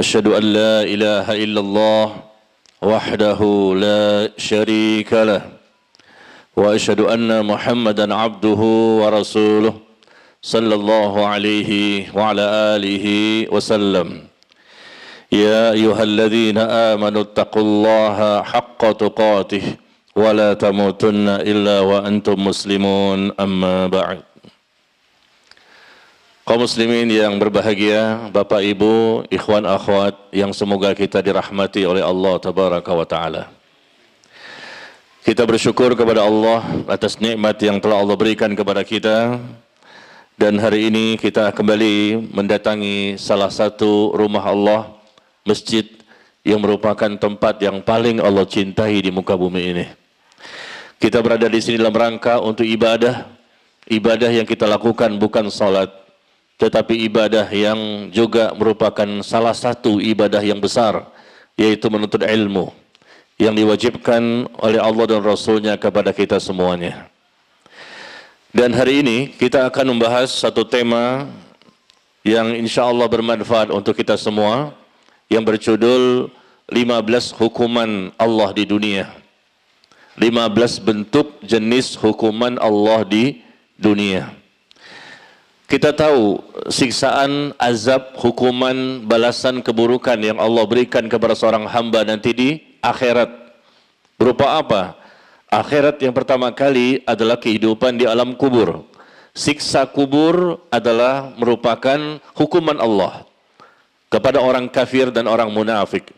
أشهد أن لا إله إلا الله وحده لا شريك له وأشهد أن محمدا عبده ورسوله صلى الله عليه وعلى آله وسلم. يا أيها الذين آمنوا اتقوا الله حق تقاته ولا تموتن إلا وأنتم مسلمون أما بعد. Kaum muslimin yang berbahagia, Bapak Ibu, ikhwan akhwat yang semoga kita dirahmati oleh Allah tabaraka wa taala. Kita bersyukur kepada Allah atas nikmat yang telah Allah berikan kepada kita. Dan hari ini kita kembali mendatangi salah satu rumah Allah, masjid yang merupakan tempat yang paling Allah cintai di muka bumi ini. Kita berada di sini dalam rangka untuk ibadah. Ibadah yang kita lakukan bukan salat, tetapi ibadah yang juga merupakan salah satu ibadah yang besar yaitu menuntut ilmu yang diwajibkan oleh Allah dan Rasulnya kepada kita semuanya. Dan hari ini kita akan membahas satu tema yang insya Allah bermanfaat untuk kita semua yang berjudul 15 hukuman Allah di dunia. 15 bentuk jenis hukuman Allah di dunia. Kita tahu siksaan, azab, hukuman, balasan keburukan yang Allah berikan kepada seorang hamba nanti di akhirat. Berupa apa? Akhirat yang pertama kali adalah kehidupan di alam kubur. Siksa kubur adalah merupakan hukuman Allah kepada orang kafir dan orang munafik.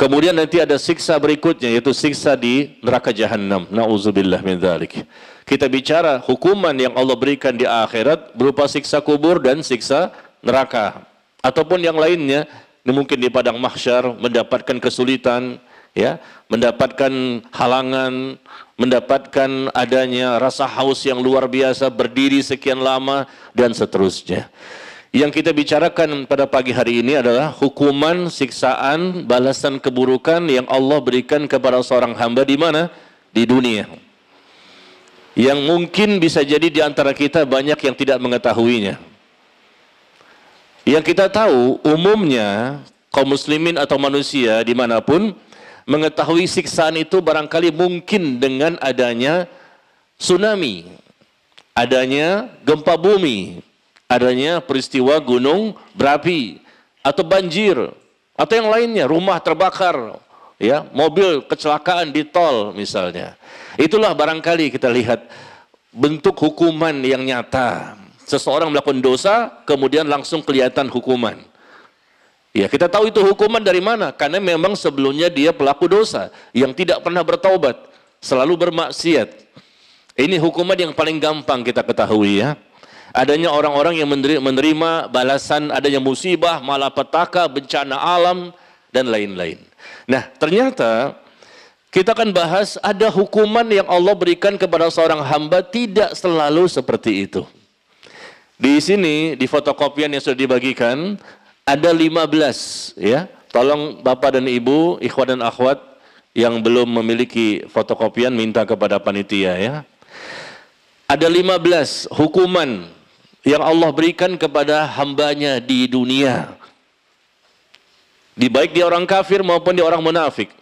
Kemudian nanti ada siksa berikutnya yaitu siksa di neraka jahanam. Nauzubillah min dzalik. Kita bicara hukuman yang Allah berikan di akhirat berupa siksa kubur dan siksa neraka ataupun yang lainnya mungkin di padang mahsyar mendapatkan kesulitan ya, mendapatkan halangan, mendapatkan adanya rasa haus yang luar biasa berdiri sekian lama dan seterusnya. Yang kita bicarakan pada pagi hari ini adalah hukuman, siksaan, balasan keburukan yang Allah berikan kepada seorang hamba di mana? Di dunia. Yang mungkin bisa jadi di antara kita banyak yang tidak mengetahuinya. Yang kita tahu umumnya kaum muslimin atau manusia di mana pun mengetahui siksaan itu barangkali mungkin dengan adanya tsunami, adanya gempa bumi, adanya peristiwa gunung berapi atau banjir atau yang lainnya, rumah terbakar, ya, mobil kecelakaan di tol misalnya. Itulah barangkali kita lihat bentuk hukuman yang nyata. Seseorang melakukan dosa, kemudian langsung kelihatan hukuman. Ya, kita tahu itu hukuman dari mana? Karena memang sebelumnya dia pelaku dosa yang tidak pernah bertaubat, selalu bermaksiat. Ini hukuman yang paling gampang kita ketahui ya adanya orang-orang yang menerima balasan adanya musibah, malapetaka, bencana alam dan lain-lain. Nah, ternyata kita akan bahas ada hukuman yang Allah berikan kepada seorang hamba tidak selalu seperti itu. Di sini di fotokopian yang sudah dibagikan ada 15 ya. Tolong Bapak dan Ibu, ikhwan dan akhwat yang belum memiliki fotokopian minta kepada panitia ya. Ada 15 hukuman yang Allah berikan kepada hambanya di dunia. Di baik dia orang kafir maupun dia orang munafik.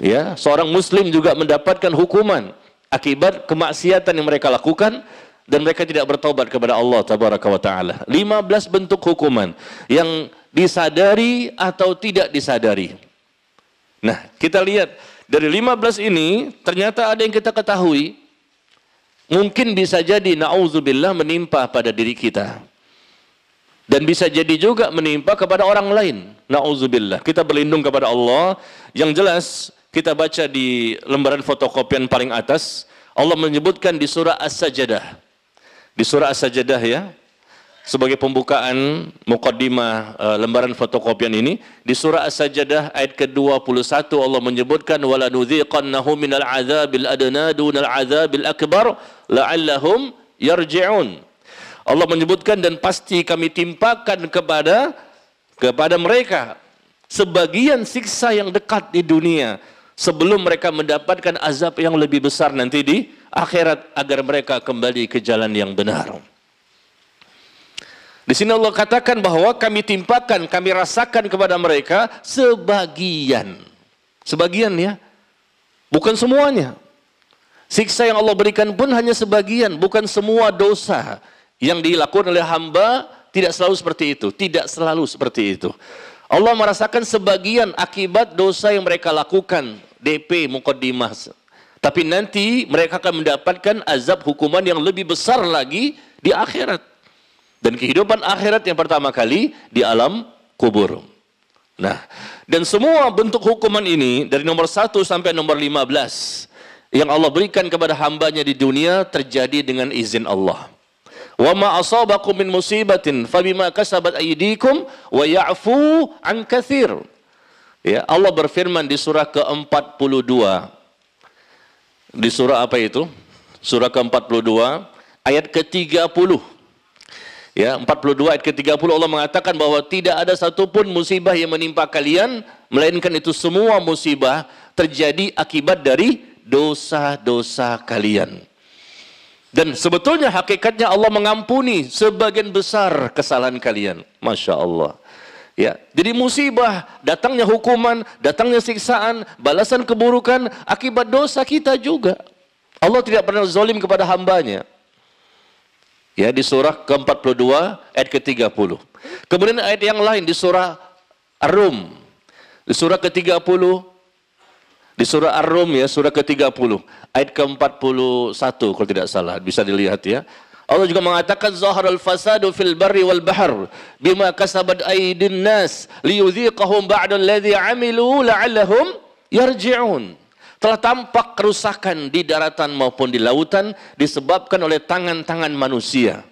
Ya, seorang muslim juga mendapatkan hukuman akibat kemaksiatan yang mereka lakukan dan mereka tidak bertobat kepada Allah tabaraka wa taala. 15 bentuk hukuman yang disadari atau tidak disadari. Nah, kita lihat dari 15 ini ternyata ada yang kita ketahui Mungkin bisa jadi na'udzubillah menimpa pada diri kita. Dan bisa jadi juga menimpa kepada orang lain. Na'udzubillah. Kita berlindung kepada Allah. Yang jelas kita baca di lembaran fotokopian paling atas. Allah menyebutkan di surah As-Sajadah. Di surah As-Sajadah ya. sebagai pembukaan mukaddimah uh, lembaran fotokopian ini di surah As-Sajdah ayat ke-21 Allah menyebutkan wala nudhiqannahu minal adzabil adna dunal adzabil akbar la'allahum yarji'un Allah menyebutkan dan pasti kami timpakan kepada kepada mereka sebagian siksa yang dekat di dunia sebelum mereka mendapatkan azab yang lebih besar nanti di akhirat agar mereka kembali ke jalan yang benar. Di sini Allah katakan bahwa kami timpakan, kami rasakan kepada mereka sebagian. Sebagian ya. Bukan semuanya. Siksa yang Allah berikan pun hanya sebagian, bukan semua dosa yang dilakukan oleh hamba tidak selalu seperti itu, tidak selalu seperti itu. Allah merasakan sebagian akibat dosa yang mereka lakukan, DP mukaddimah. Tapi nanti mereka akan mendapatkan azab hukuman yang lebih besar lagi di akhirat. Dan kehidupan akhirat yang pertama kali di alam kubur. Nah, dan semua bentuk hukuman ini dari nomor 1 sampai nomor 15 yang Allah berikan kepada hambanya di dunia terjadi dengan izin Allah. Wa ma asabakum min musibatin fabima kasabat aydikum wa ya'fu an katsir. Ya, Allah berfirman di surah ke-42. Di surah apa itu? Surah ke-42 ayat ke-30. Ya, 42 ayat ke-30 Allah mengatakan bahwa tidak ada satupun musibah yang menimpa kalian melainkan itu semua musibah terjadi akibat dari dosa-dosa kalian. Dan sebetulnya hakikatnya Allah mengampuni sebagian besar kesalahan kalian. Masya Allah. Ya, jadi musibah, datangnya hukuman, datangnya siksaan, balasan keburukan akibat dosa kita juga. Allah tidak pernah zalim kepada hambanya. Ya, di surah ke-42 ayat ke-30. Kemudian ayat yang lain di surah Ar-Rum. Di surah ke-30 di surah Ar-Rum ya, surah ke-30 ayat ke-41 kalau tidak salah, bisa dilihat ya. Allah juga mengatakan zaharal fasadu fil barri wal bahr bima kasabat aydin nas liyudhiqahum ba'da alladhi amilu la'allahum yarji'un telah tampak kerusakan di daratan maupun di lautan disebabkan oleh tangan-tangan manusia.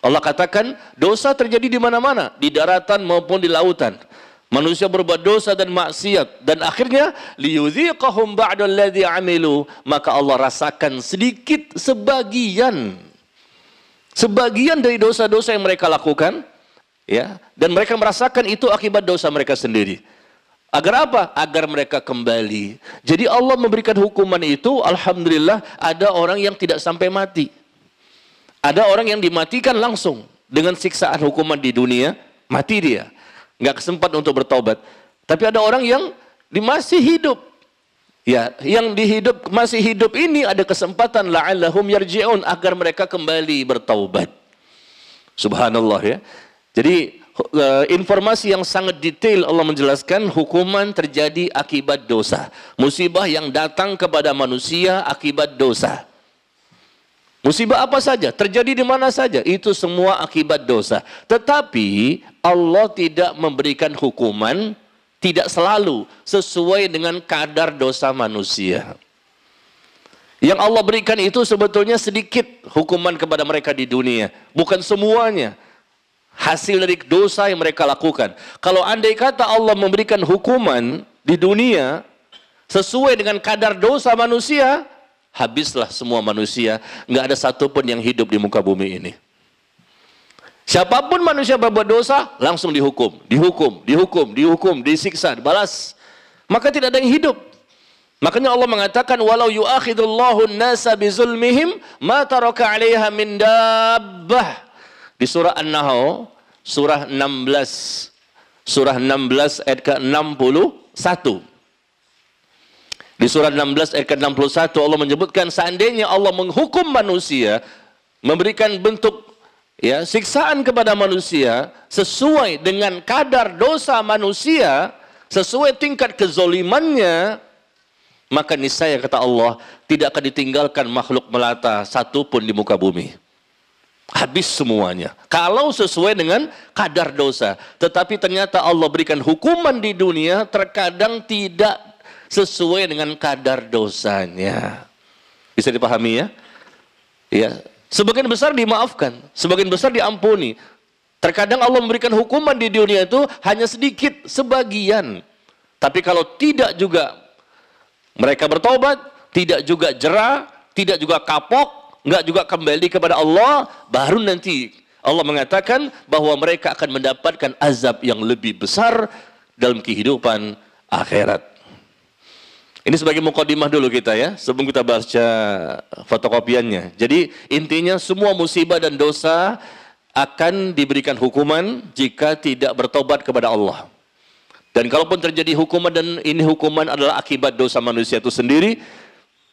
Allah katakan dosa terjadi di mana-mana, di daratan maupun di lautan. Manusia berbuat dosa dan maksiat dan akhirnya liyudhiqahum ba'dalladzi amilu, maka Allah rasakan sedikit sebagian sebagian dari dosa-dosa yang mereka lakukan ya dan mereka merasakan itu akibat dosa mereka sendiri. Agar apa? Agar mereka kembali. Jadi Allah memberikan hukuman itu, Alhamdulillah ada orang yang tidak sampai mati. Ada orang yang dimatikan langsung dengan siksaan hukuman di dunia, mati dia. Nggak kesempat untuk bertobat. Tapi ada orang yang masih hidup. Ya, yang dihidup masih hidup ini ada kesempatan la'allahum yarji'un agar mereka kembali bertaubat. Subhanallah ya. Jadi uh, informasi yang sangat detail Allah menjelaskan hukuman terjadi akibat dosa. Musibah yang datang kepada manusia akibat dosa. Musibah apa saja, terjadi di mana saja, itu semua akibat dosa. Tetapi Allah tidak memberikan hukuman tidak selalu sesuai dengan kadar dosa manusia. Yang Allah berikan itu sebetulnya sedikit hukuman kepada mereka di dunia, bukan semuanya hasil dari dosa yang mereka lakukan. Kalau andai kata Allah memberikan hukuman di dunia sesuai dengan kadar dosa manusia, habislah semua manusia. Nggak ada satupun yang hidup di muka bumi ini. Siapa pun manusia berbuat dosa, langsung dihukum, dihukum, dihukum, dihukum, disiksa, dibalas. Maka tidak ada yang hidup. Makanya Allah mengatakan walau yu'akhidullahu an-nasa bizulmihim ma taraka 'alaiha min dabbah di surah An-Nahl, surah 16, surah 16 ayat ke-61. Di surah 16 ayat ke-61 Allah menyebutkan seandainya Allah menghukum manusia, memberikan bentuk ya siksaan kepada manusia sesuai dengan kadar dosa manusia, sesuai tingkat kezolimannya, maka niscaya kata Allah tidak akan ditinggalkan makhluk melata satupun di muka bumi. Habis semuanya. Kalau sesuai dengan kadar dosa. Tetapi ternyata Allah berikan hukuman di dunia terkadang tidak sesuai dengan kadar dosanya. Bisa dipahami ya? Ya. Sebagian besar dimaafkan, sebagian besar diampuni. Terkadang Allah memberikan hukuman di dunia itu hanya sedikit, sebagian. Tapi kalau tidak juga mereka bertobat, tidak juga jerah, tidak juga kapok, enggak juga kembali kepada Allah, baru nanti Allah mengatakan bahwa mereka akan mendapatkan azab yang lebih besar dalam kehidupan akhirat. Ini sebagai mukadimah dulu kita ya, sebelum kita baca fotokopiannya. Jadi intinya semua musibah dan dosa akan diberikan hukuman jika tidak bertobat kepada Allah. Dan kalaupun terjadi hukuman dan ini hukuman adalah akibat dosa manusia itu sendiri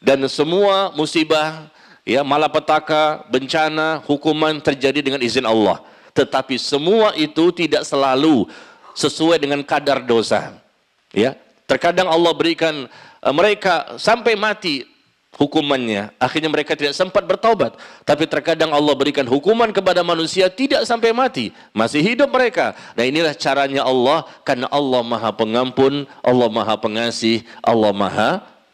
dan semua musibah ya malapetaka, bencana, hukuman terjadi dengan izin Allah. Tetapi semua itu tidak selalu sesuai dengan kadar dosa. Ya, terkadang Allah berikan mereka sampai mati hukumannya. Akhirnya mereka tidak sempat bertaubat. Tapi terkadang Allah berikan hukuman kepada manusia tidak sampai mati. Masih hidup mereka. Nah inilah caranya Allah. Karena Allah maha pengampun, Allah maha pengasih, Allah maha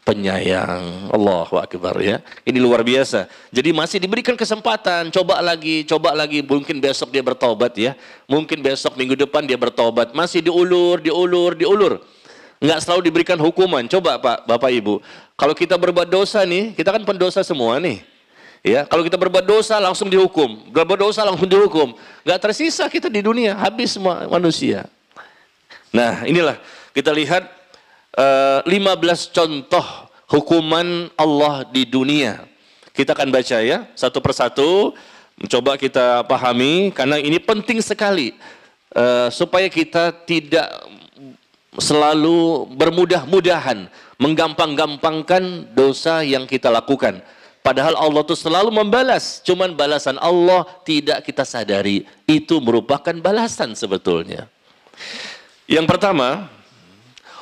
penyayang. Allahu Akbar ya. Ini luar biasa. Jadi masih diberikan kesempatan. Coba lagi, coba lagi. Mungkin besok dia bertobat ya. Mungkin besok minggu depan dia bertobat. Masih diulur, diulur, diulur. Enggak selalu diberikan hukuman. Coba Pak, Bapak Ibu. Kalau kita berbuat dosa nih, kita kan pendosa semua nih. Ya, kalau kita berbuat dosa langsung dihukum, berbuat dosa langsung dihukum. Gak tersisa kita di dunia, habis semua manusia. Nah, inilah kita lihat uh, eh, 15 contoh hukuman Allah di dunia. Kita akan baca ya, satu persatu, mencoba kita pahami karena ini penting sekali uh, supaya kita tidak selalu bermudah-mudahan menggampang-gampangkan dosa yang kita lakukan. Padahal Allah itu selalu membalas, cuman balasan Allah tidak kita sadari. Itu merupakan balasan sebetulnya. Yang pertama,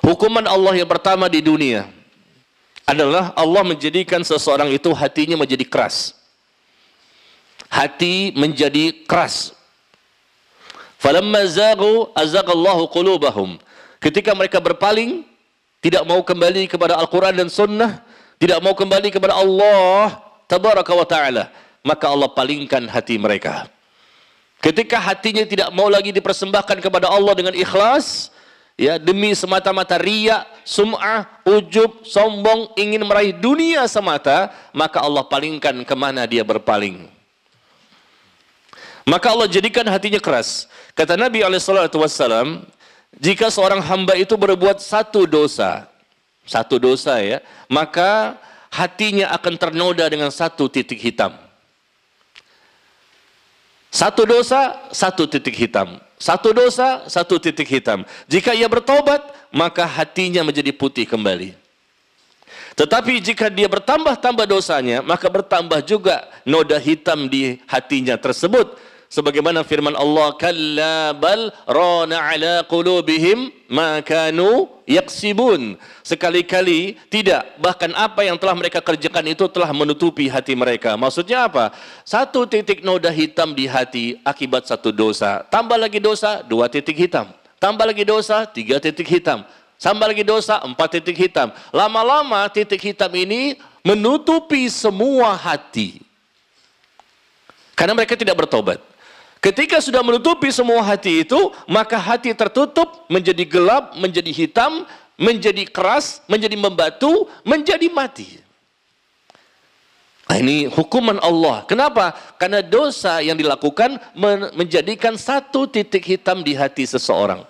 hukuman Allah yang pertama di dunia adalah Allah menjadikan seseorang itu hatinya menjadi keras. Hati menjadi keras. Falamma zagu azagallahu qulubahum. Ketika mereka berpaling, tidak mau kembali kepada Al-Quran dan Sunnah, tidak mau kembali kepada Allah Tabaraka wa Ta'ala, maka Allah palingkan hati mereka. Ketika hatinya tidak mau lagi dipersembahkan kepada Allah dengan ikhlas, ya demi semata-mata riya, sum'ah, ujub, sombong, ingin meraih dunia semata, maka Allah palingkan ke mana dia berpaling. Maka Allah jadikan hatinya keras. Kata Nabi SAW, jika seorang hamba itu berbuat satu dosa, satu dosa ya, maka hatinya akan ternoda dengan satu titik hitam. Satu dosa, satu titik hitam. Satu dosa, satu titik hitam. Jika ia bertobat, maka hatinya menjadi putih kembali. Tetapi jika dia bertambah-tambah dosanya, maka bertambah juga noda hitam di hatinya tersebut sebagaimana firman Allah kalla bal rana ala qulubihim ma kanu yaksibun. Sekali-kali tidak bahkan apa yang telah mereka kerjakan itu telah menutupi hati mereka. Maksudnya apa? Satu titik noda hitam di hati akibat satu dosa. Tambah lagi dosa dua titik hitam. Tambah lagi dosa tiga titik hitam. Tambah lagi dosa empat titik hitam. Lama-lama titik hitam ini menutupi semua hati. Karena mereka tidak bertobat Ketika sudah menutupi semua hati itu, maka hati tertutup menjadi gelap, menjadi hitam, menjadi keras, menjadi membatu, menjadi mati. Nah, ini hukuman Allah. Kenapa? Karena dosa yang dilakukan menjadikan satu titik hitam di hati seseorang.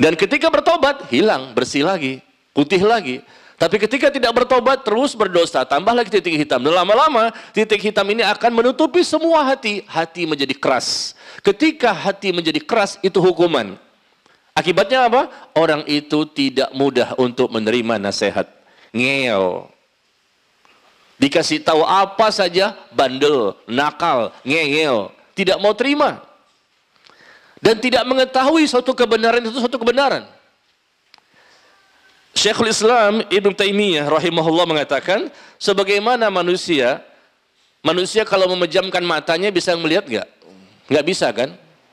Dan ketika bertobat, hilang, bersih lagi, putih lagi. Tapi ketika tidak bertobat terus berdosa, tambah lagi titik hitam. Dan lama-lama titik hitam ini akan menutupi semua hati. Hati menjadi keras. Ketika hati menjadi keras itu hukuman. Akibatnya apa? Orang itu tidak mudah untuk menerima nasihat. Ngeel. Dikasih tahu apa saja, bandel, nakal, ngeyel. Tidak mau terima. Dan tidak mengetahui suatu kebenaran itu suatu kebenaran. Syekhul Islam Ibn Taimiyah rahimahullah mengatakan, sebagaimana manusia, manusia kalau memejamkan matanya bisa melihat nggak? Nggak bisa kan?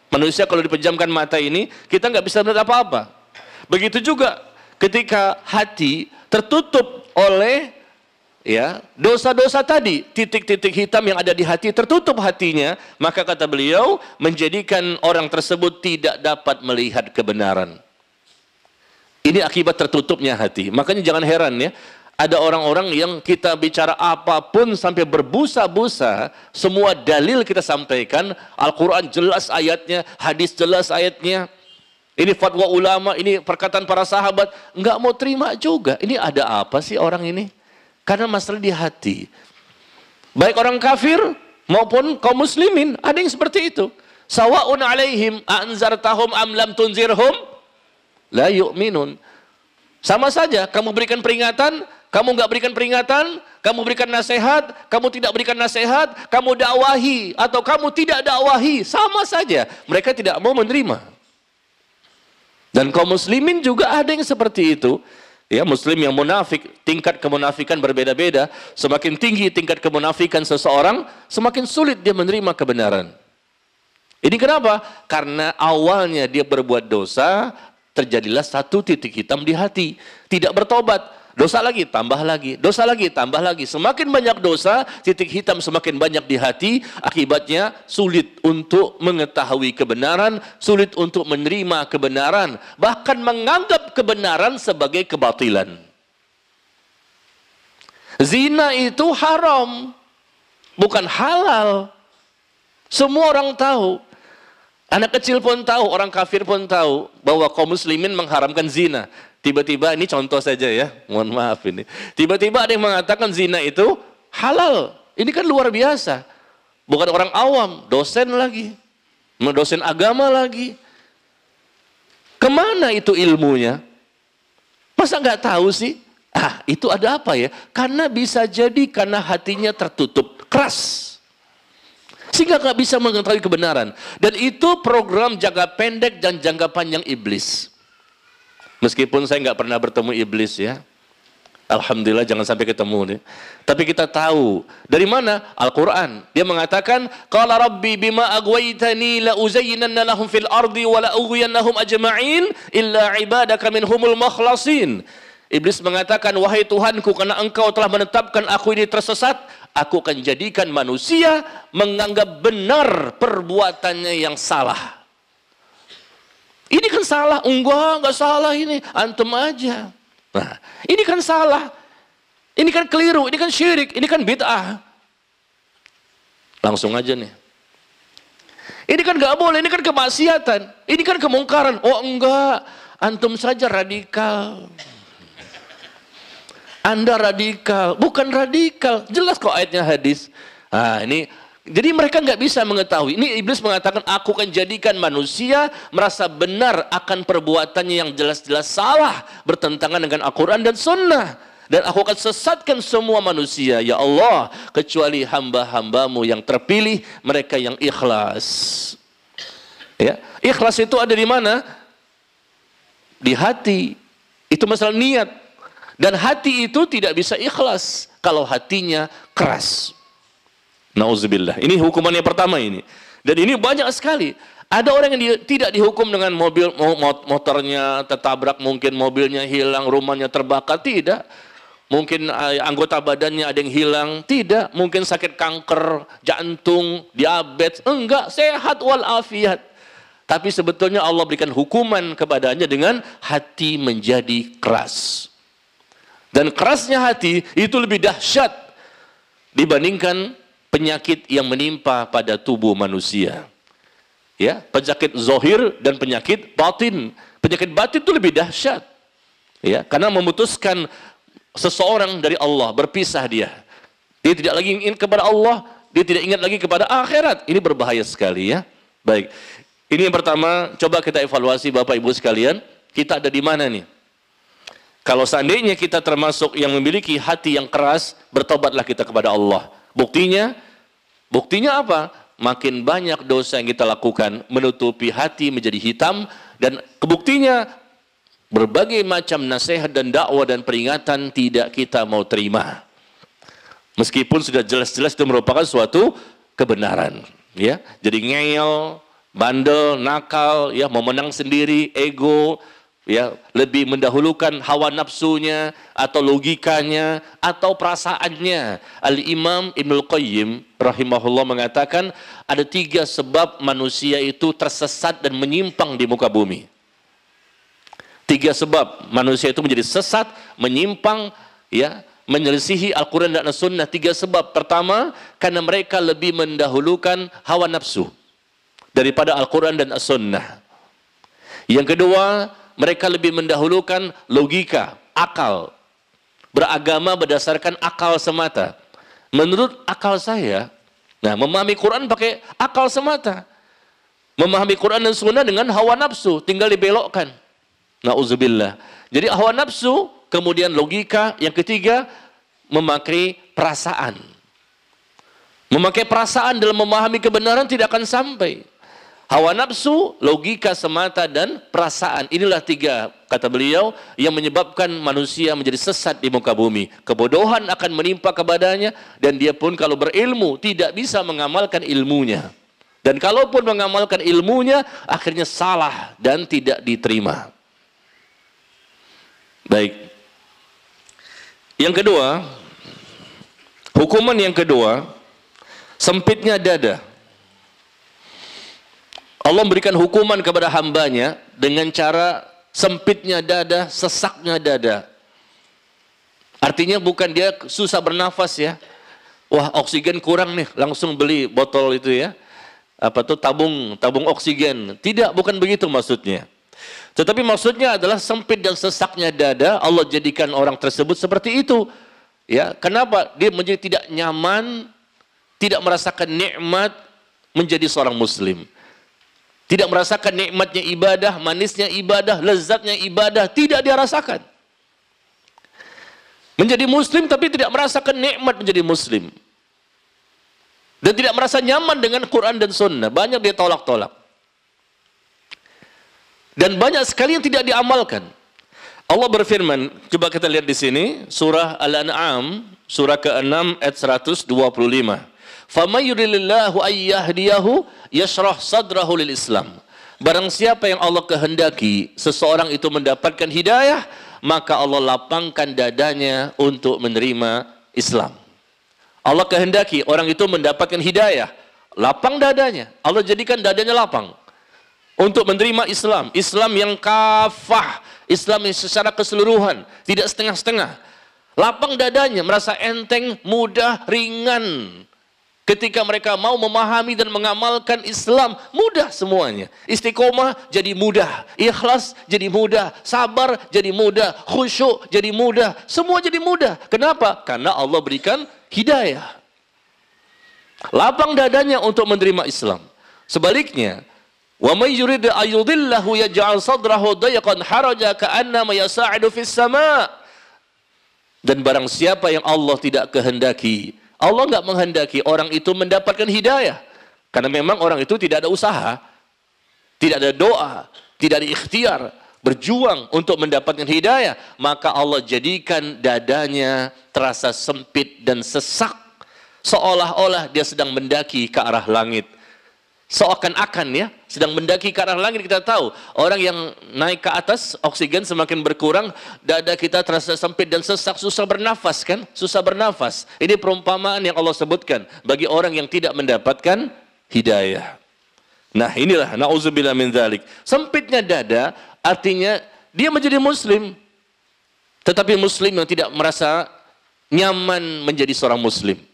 Manusia kalau dipejamkan mata ini, kita nggak bisa melihat apa-apa. Begitu juga ketika hati tertutup oleh ya dosa-dosa tadi titik-titik hitam yang ada di hati tertutup hatinya maka kata beliau menjadikan orang tersebut tidak dapat melihat kebenaran ini akibat tertutupnya hati makanya jangan heran ya ada orang-orang yang kita bicara apa pun sampai berbusa-busa semua dalil kita sampaikan Al-Quran jelas ayatnya hadis jelas ayatnya ini fatwa ulama, ini perkataan para sahabat, nggak mau terima juga. Ini ada apa sih orang ini? Karena masalah di hati. Baik orang kafir maupun kaum muslimin, ada yang seperti itu. Sawa'un alaihim anzartahum am lam tunzirhum la yu'minun. Sama saja, kamu berikan peringatan, kamu nggak berikan peringatan, kamu berikan nasihat, kamu tidak berikan nasihat, kamu dakwahi atau kamu tidak dakwahi, sama saja. Mereka tidak mau menerima. Dan kaum muslimin juga ada yang seperti itu. Ya, muslim yang munafik, tingkat kemunafikan berbeda-beda. Semakin tinggi tingkat kemunafikan seseorang, semakin sulit dia menerima kebenaran. Ini kenapa? Karena awalnya dia berbuat dosa, terjadilah satu titik hitam di hati. Tidak bertobat, Dosa lagi, tambah lagi. Dosa lagi, tambah lagi. Semakin banyak dosa, titik hitam semakin banyak di hati. Akibatnya sulit untuk mengetahui kebenaran, sulit untuk menerima kebenaran. Bahkan menganggap kebenaran sebagai kebatilan. Zina itu haram, bukan halal. Semua orang tahu. Anak kecil pun tahu, orang kafir pun tahu bahwa kaum muslimin mengharamkan zina. Tiba-tiba ini contoh saja ya, mohon maaf ini. Tiba-tiba ada yang mengatakan zina itu halal. Ini kan luar biasa. Bukan orang awam, dosen lagi. Dosen agama lagi. Ke mana itu ilmunya? Masa nggak tahu sih? Ah, itu ada apa ya? Karena bisa jadi karena hatinya tertutup, keras. Sehingga nggak bisa mengetahui kebenaran. Dan itu program jangka pendek dan jangka panjang iblis. Meskipun saya nggak pernah bertemu iblis ya. Alhamdulillah jangan sampai ketemu nih. Tapi kita tahu dari mana? Al-Qur'an. Dia mengatakan, "Qala rabbi bima aghwaytani la uzayyinanna lahum fil ardi wa la ughwiyannahum ajma'in illa ibadaka minhumul mukhlasin." Iblis mengatakan, "Wahai Tuhanku, karena Engkau telah menetapkan aku ini tersesat, aku akan jadikan manusia menganggap benar perbuatannya yang salah." Ini kan salah, enggak, enggak salah ini, antum aja. Nah, ini kan salah. Ini kan keliru, ini kan syirik, ini kan bid'ah. Langsung aja nih. Ini kan enggak boleh, ini kan kemaksiatan, ini kan kemungkaran. Oh enggak, antum saja radikal. Anda radikal, bukan radikal. Jelas kok ayatnya hadis. Nah, ini jadi mereka nggak bisa mengetahui. Ini iblis mengatakan, aku akan jadikan manusia merasa benar akan perbuatannya yang jelas-jelas salah. Bertentangan dengan Al-Quran dan Sunnah. Dan aku akan sesatkan semua manusia. Ya Allah, kecuali hamba-hambamu yang terpilih, mereka yang ikhlas. Ya, ikhlas itu ada di mana? Di hati. Itu masalah niat. Dan hati itu tidak bisa ikhlas kalau hatinya keras. Nauzubillah. Ini hukuman yang pertama ini. Dan ini banyak sekali. Ada orang yang di, tidak dihukum dengan mobil motornya tertabrak, mungkin mobilnya hilang, rumahnya terbakar, tidak. Mungkin uh, anggota badannya ada yang hilang, tidak. Mungkin sakit kanker, jantung, diabetes, enggak, sehat walafiat. Tapi sebetulnya Allah berikan hukuman kepadanya dengan hati menjadi keras. Dan kerasnya hati itu lebih dahsyat dibandingkan penyakit yang menimpa pada tubuh manusia. Ya, penyakit zohir dan penyakit batin. Penyakit batin itu lebih dahsyat. Ya, karena memutuskan seseorang dari Allah, berpisah dia. Dia tidak lagi ingin kepada Allah, dia tidak ingat lagi kepada akhirat. Ini berbahaya sekali ya. Baik. Ini yang pertama, coba kita evaluasi Bapak Ibu sekalian, kita ada di mana nih? Kalau seandainya kita termasuk yang memiliki hati yang keras, bertobatlah kita kepada Allah. Buktinya, buktinya apa? Makin banyak dosa yang kita lakukan menutupi hati menjadi hitam dan kebuktinya berbagai macam nasihat dan dakwah dan peringatan tidak kita mau terima. Meskipun sudah jelas-jelas itu merupakan suatu kebenaran, ya. Jadi ngeyel, bandel, nakal, ya, mau menang sendiri, ego, ya lebih mendahulukan hawa nafsunya atau logikanya atau perasaannya. Al Imam Ibnul Qayyim rahimahullah mengatakan ada tiga sebab manusia itu tersesat dan menyimpang di muka bumi. Tiga sebab manusia itu menjadi sesat, menyimpang, ya, menyelisihi Al-Quran dan As-Sunnah. Tiga sebab. Pertama, karena mereka lebih mendahulukan hawa nafsu daripada Al-Quran dan As-Sunnah. Yang kedua, mereka lebih mendahulukan logika, akal. Beragama berdasarkan akal semata. Menurut akal saya, nah memahami Quran pakai akal semata. Memahami Quran dan Sunnah dengan hawa nafsu, tinggal dibelokkan. Nauzubillah. Jadi hawa nafsu, kemudian logika, yang ketiga memakai perasaan. Memakai perasaan dalam memahami kebenaran tidak akan sampai. Hawa nafsu, logika semata dan perasaan. Inilah tiga kata beliau yang menyebabkan manusia menjadi sesat di muka bumi. Kebodohan akan menimpa kepadanya dan dia pun kalau berilmu tidak bisa mengamalkan ilmunya. Dan kalaupun mengamalkan ilmunya akhirnya salah dan tidak diterima. Baik. Yang kedua, hukuman yang kedua, sempitnya dada. Allah memberikan hukuman kepada hambanya dengan cara sempitnya dada, sesaknya dada. Artinya bukan dia susah bernafas ya. Wah oksigen kurang nih, langsung beli botol itu ya. Apa tuh tabung tabung oksigen. Tidak, bukan begitu maksudnya. Tetapi maksudnya adalah sempit dan sesaknya dada Allah jadikan orang tersebut seperti itu. Ya, kenapa? Dia menjadi tidak nyaman, tidak merasakan nikmat menjadi seorang muslim. Tidak merasakan nikmatnya ibadah, manisnya ibadah, lezatnya ibadah, tidak dia rasakan. Menjadi muslim tapi tidak merasakan nikmat menjadi muslim. Dan tidak merasa nyaman dengan Quran dan Sunnah. Banyak dia tolak-tolak. Dan banyak sekali yang tidak diamalkan. Allah berfirman, coba kita lihat di sini, surah Al-An'am, surah ke-6 ayat 125 faman yuridillahu ayyahdiyahu yashrah Islam. Barang siapa yang Allah kehendaki seseorang itu mendapatkan hidayah, maka Allah lapangkan dadanya untuk menerima Islam. Allah kehendaki orang itu mendapatkan hidayah, lapang dadanya. Allah jadikan dadanya lapang untuk menerima Islam, Islam yang kafah, Islam yang secara keseluruhan, tidak setengah-setengah. Lapang dadanya merasa enteng, mudah, ringan. Ketika mereka mau memahami dan mengamalkan Islam, mudah semuanya. Istiqomah jadi mudah, ikhlas jadi mudah, sabar jadi mudah, khusyuk jadi mudah, semua jadi mudah. Kenapa? Karena Allah berikan hidayah. Lapang dadanya untuk menerima Islam. Sebaliknya, Wa may yurid ayudillahu yaj'al sadrahu dayqan haraja ka'annama yas'adu fis sama' Dan barang siapa yang Allah tidak kehendaki, Allah enggak menghendaki orang itu mendapatkan hidayah. Karena memang orang itu tidak ada usaha, tidak ada doa, tidak ada ikhtiar, berjuang untuk mendapatkan hidayah, maka Allah jadikan dadanya terasa sempit dan sesak seolah-olah dia sedang mendaki ke arah langit seakan-akan ya sedang mendaki ke arah langit kita tahu orang yang naik ke atas oksigen semakin berkurang dada kita terasa sempit dan sesak susah bernafas kan? Susah bernafas. Ini perumpamaan yang Allah sebutkan bagi orang yang tidak mendapatkan hidayah. Nah inilah nauzubillah min dzalik. Sempitnya dada artinya dia menjadi muslim. Tetapi muslim yang tidak merasa nyaman menjadi seorang muslim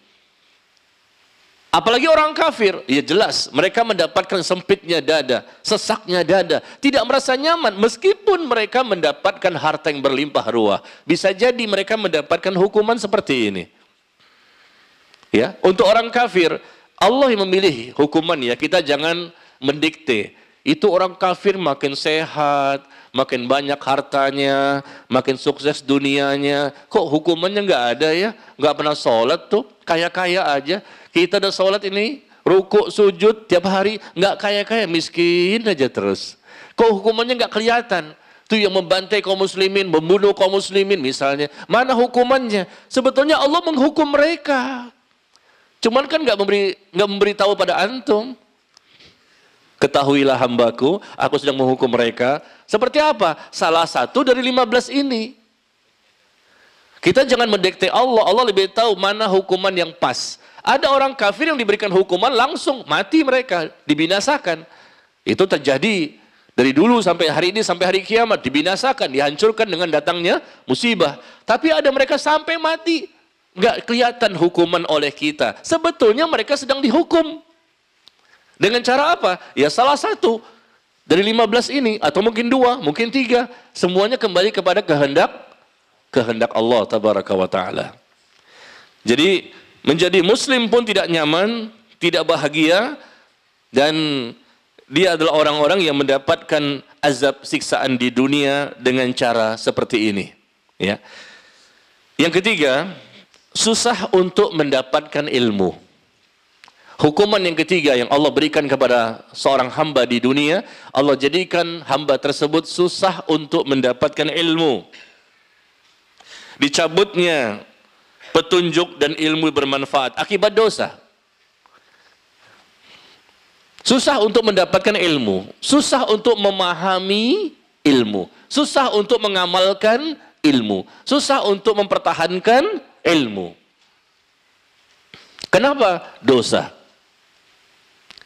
Apalagi orang kafir, ya jelas mereka mendapatkan sempitnya dada, sesaknya dada, tidak merasa nyaman meskipun mereka mendapatkan harta yang berlimpah ruah. Bisa jadi mereka mendapatkan hukuman seperti ini. Ya, untuk orang kafir, Allah yang memilih hukuman ya, kita jangan mendikte. Itu orang kafir makin sehat, makin banyak hartanya, makin sukses dunianya. Kok hukumannya nggak ada ya? Nggak pernah sholat tuh, kaya-kaya aja kita udah sholat ini, rukuk, sujud tiap hari, nggak kaya-kaya, miskin aja terus. Kok hukumannya nggak kelihatan? Itu yang membantai kaum muslimin, membunuh kaum muslimin misalnya. Mana hukumannya? Sebetulnya Allah menghukum mereka. Cuman kan nggak memberi nggak memberi tahu pada antum. Ketahuilah hambaku, aku sedang menghukum mereka. Seperti apa? Salah satu dari 15 ini. Kita jangan mendekte Allah. Allah lebih tahu mana hukuman yang pas. Ada orang kafir yang diberikan hukuman langsung mati mereka, dibinasakan. Itu terjadi dari dulu sampai hari ini sampai hari kiamat dibinasakan, dihancurkan dengan datangnya musibah. Tapi ada mereka sampai mati nggak kelihatan hukuman oleh kita. Sebetulnya mereka sedang dihukum. Dengan cara apa? Ya salah satu dari 15 ini atau mungkin dua, mungkin tiga, semuanya kembali kepada kehendak kehendak Allah tabaraka wa taala. Jadi menjadi muslim pun tidak nyaman, tidak bahagia dan dia adalah orang-orang yang mendapatkan azab siksaan di dunia dengan cara seperti ini. Ya. Yang ketiga, susah untuk mendapatkan ilmu. Hukuman yang ketiga yang Allah berikan kepada seorang hamba di dunia, Allah jadikan hamba tersebut susah untuk mendapatkan ilmu. Dicabutnya petunjuk dan ilmu bermanfaat akibat dosa. Susah untuk mendapatkan ilmu, susah untuk memahami ilmu, susah untuk mengamalkan ilmu, susah untuk mempertahankan ilmu. Kenapa? Dosa.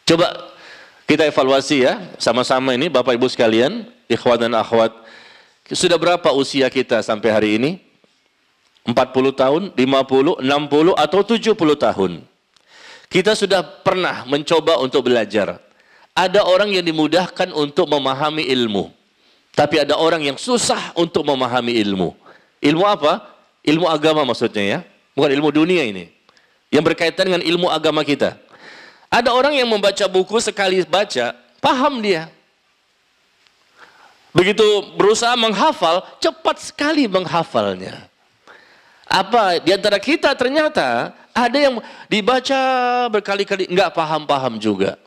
Coba kita evaluasi ya, sama-sama ini Bapak Ibu sekalian, ikhwan dan akhwat. Sudah berapa usia kita sampai hari ini? 40 tahun, 50, 60 atau 70 tahun? Kita sudah pernah mencoba untuk belajar. Ada orang yang dimudahkan untuk memahami ilmu. Tapi ada orang yang susah untuk memahami ilmu. Ilmu apa? Ilmu agama maksudnya ya. Bukan ilmu dunia ini. Yang berkaitan dengan ilmu agama kita. Ada orang yang membaca buku sekali baca, paham dia. Begitu berusaha menghafal, cepat sekali menghafalnya. Apa di antara kita ternyata ada yang dibaca berkali-kali nggak paham-paham juga.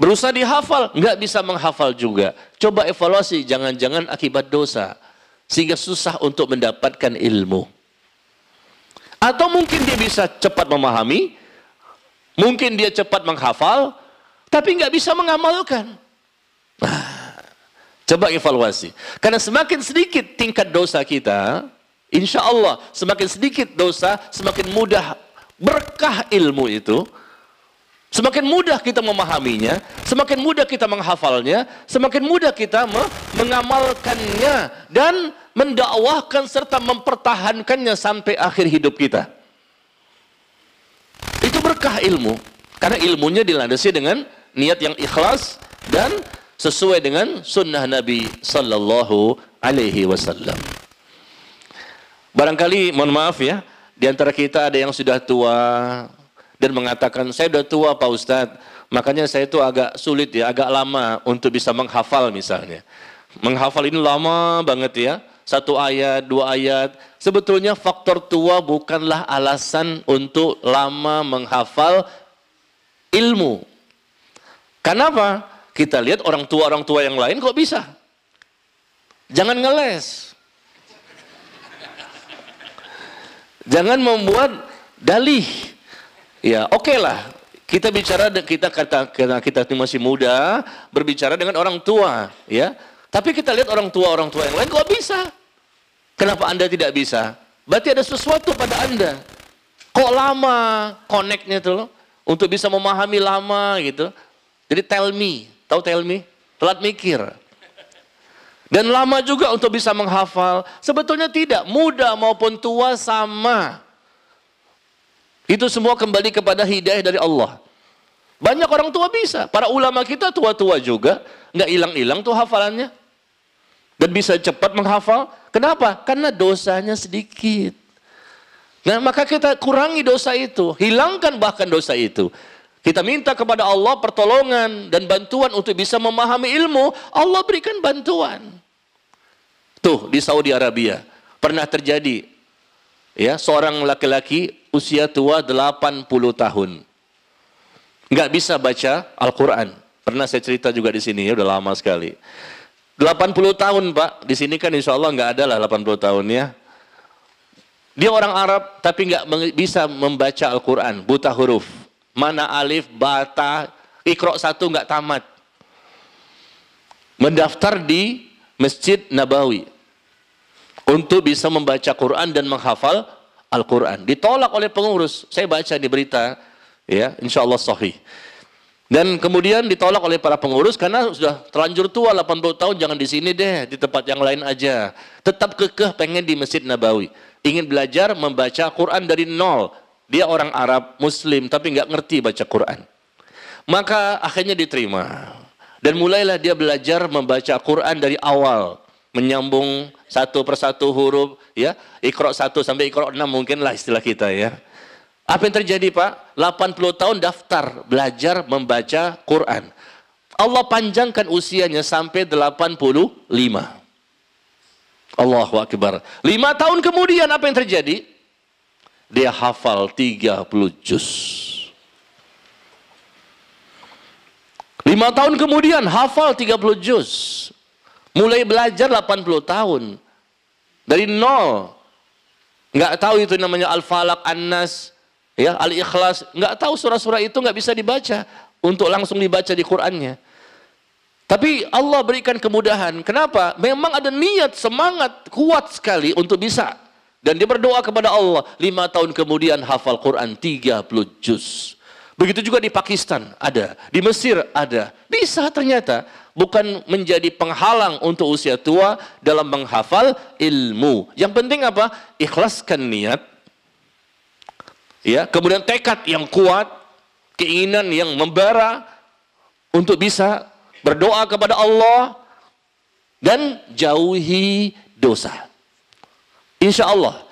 Berusaha dihafal, nggak bisa menghafal juga. Coba evaluasi, jangan-jangan akibat dosa. Sehingga susah untuk mendapatkan ilmu. Atau mungkin dia bisa cepat memahami, mungkin dia cepat menghafal, tapi nggak bisa mengamalkan. Nah, coba evaluasi. Karena semakin sedikit tingkat dosa kita, Insya Allah semakin sedikit dosa, semakin mudah berkah ilmu itu. Semakin mudah kita memahaminya, semakin mudah kita menghafalnya, semakin mudah kita mengamalkannya dan mendakwahkan serta mempertahankannya sampai akhir hidup kita. Itu berkah ilmu, karena ilmunya dilandasi dengan niat yang ikhlas dan sesuai dengan sunnah Nabi Sallallahu Alaihi Wasallam. Barangkali, mohon maaf ya, di antara kita ada yang sudah tua dan mengatakan, saya sudah tua Pak Ustadz, makanya saya itu agak sulit ya, agak lama untuk bisa menghafal misalnya. Menghafal ini lama banget ya, satu ayat, dua ayat. Sebetulnya faktor tua bukanlah alasan untuk lama menghafal ilmu. Kenapa? Kita lihat orang tua-orang tua yang lain kok bisa. Jangan ngeles. Jangan membuat dalih. Ya, oke okay lah. Kita bicara kita kata karena kita masih muda berbicara dengan orang tua, ya. Tapi kita lihat orang tua orang tua yang lain kok bisa? Kenapa Anda tidak bisa? Berarti ada sesuatu pada Anda. Kok lama connectnya tuh untuk bisa memahami lama gitu. Jadi tell me, tahu tell me? Telat mikir. Dan lama juga untuk bisa menghafal. Sebetulnya tidak, muda maupun tua sama. Itu semua kembali kepada hidayah dari Allah. Banyak orang tua bisa. Para ulama kita tua-tua juga. Nggak hilang-hilang tuh hafalannya. Dan bisa cepat menghafal. Kenapa? Karena dosanya sedikit. Nah maka kita kurangi dosa itu. Hilangkan bahkan dosa itu. Kita minta kepada Allah pertolongan dan bantuan untuk bisa memahami ilmu. Allah berikan bantuan. Tuh di Saudi Arabia pernah terjadi ya seorang laki-laki usia tua 80 tahun. Nggak bisa baca Al-Qur'an. Pernah saya cerita juga di sini ya udah lama sekali. 80 tahun Pak, di sini kan insya Allah nggak ada lah 80 tahun ya. Dia orang Arab tapi nggak bisa membaca Al-Quran, buta huruf. Mana alif, bata, ikro satu nggak tamat. mendaftar di Masjid Nabawi untuk bisa membaca Quran dan menghafal Al-Quran. Ditolak oleh pengurus. Saya baca di berita, ya, insya Allah sahih. Dan kemudian ditolak oleh para pengurus karena sudah terlanjur tua 80 tahun jangan di sini deh, di tempat yang lain aja. Tetap kekeh pengen di Masjid Nabawi. Ingin belajar membaca Quran dari nol. Dia orang Arab, Muslim, tapi nggak ngerti baca Quran. Maka akhirnya diterima. Dan mulailah dia belajar membaca Quran dari awal. Menyambung satu persatu huruf, ya. Ikhra satu sampai ikhra enam mungkin lah istilah kita ya. Apa yang terjadi Pak? 80 tahun daftar belajar membaca Quran. Allah panjangkan usianya sampai 85. Allahu Akbar. Lima tahun kemudian apa yang terjadi? Dia hafal 30 juz. Lima tahun kemudian hafal 30 juz. Mulai belajar 80 tahun. Dari nol. Nggak tahu itu namanya Al-Falaq, An-Nas, ya Al-Ikhlas, nggak tahu surah-surah itu nggak bisa dibaca untuk langsung dibaca di Qur'annya. Tapi Allah berikan kemudahan. Kenapa? Memang ada niat, semangat kuat sekali untuk bisa. Dan dia berdoa kepada Allah. Lima tahun kemudian hafal Quran 30 juz. Begitu juga di Pakistan ada. Di Mesir ada. Bisa ternyata. Bukan menjadi penghalang untuk usia tua dalam menghafal ilmu. Yang penting apa? Ikhlaskan niat ya kemudian tekad yang kuat keinginan yang membara untuk bisa berdoa kepada Allah dan jauhi dosa insya Allah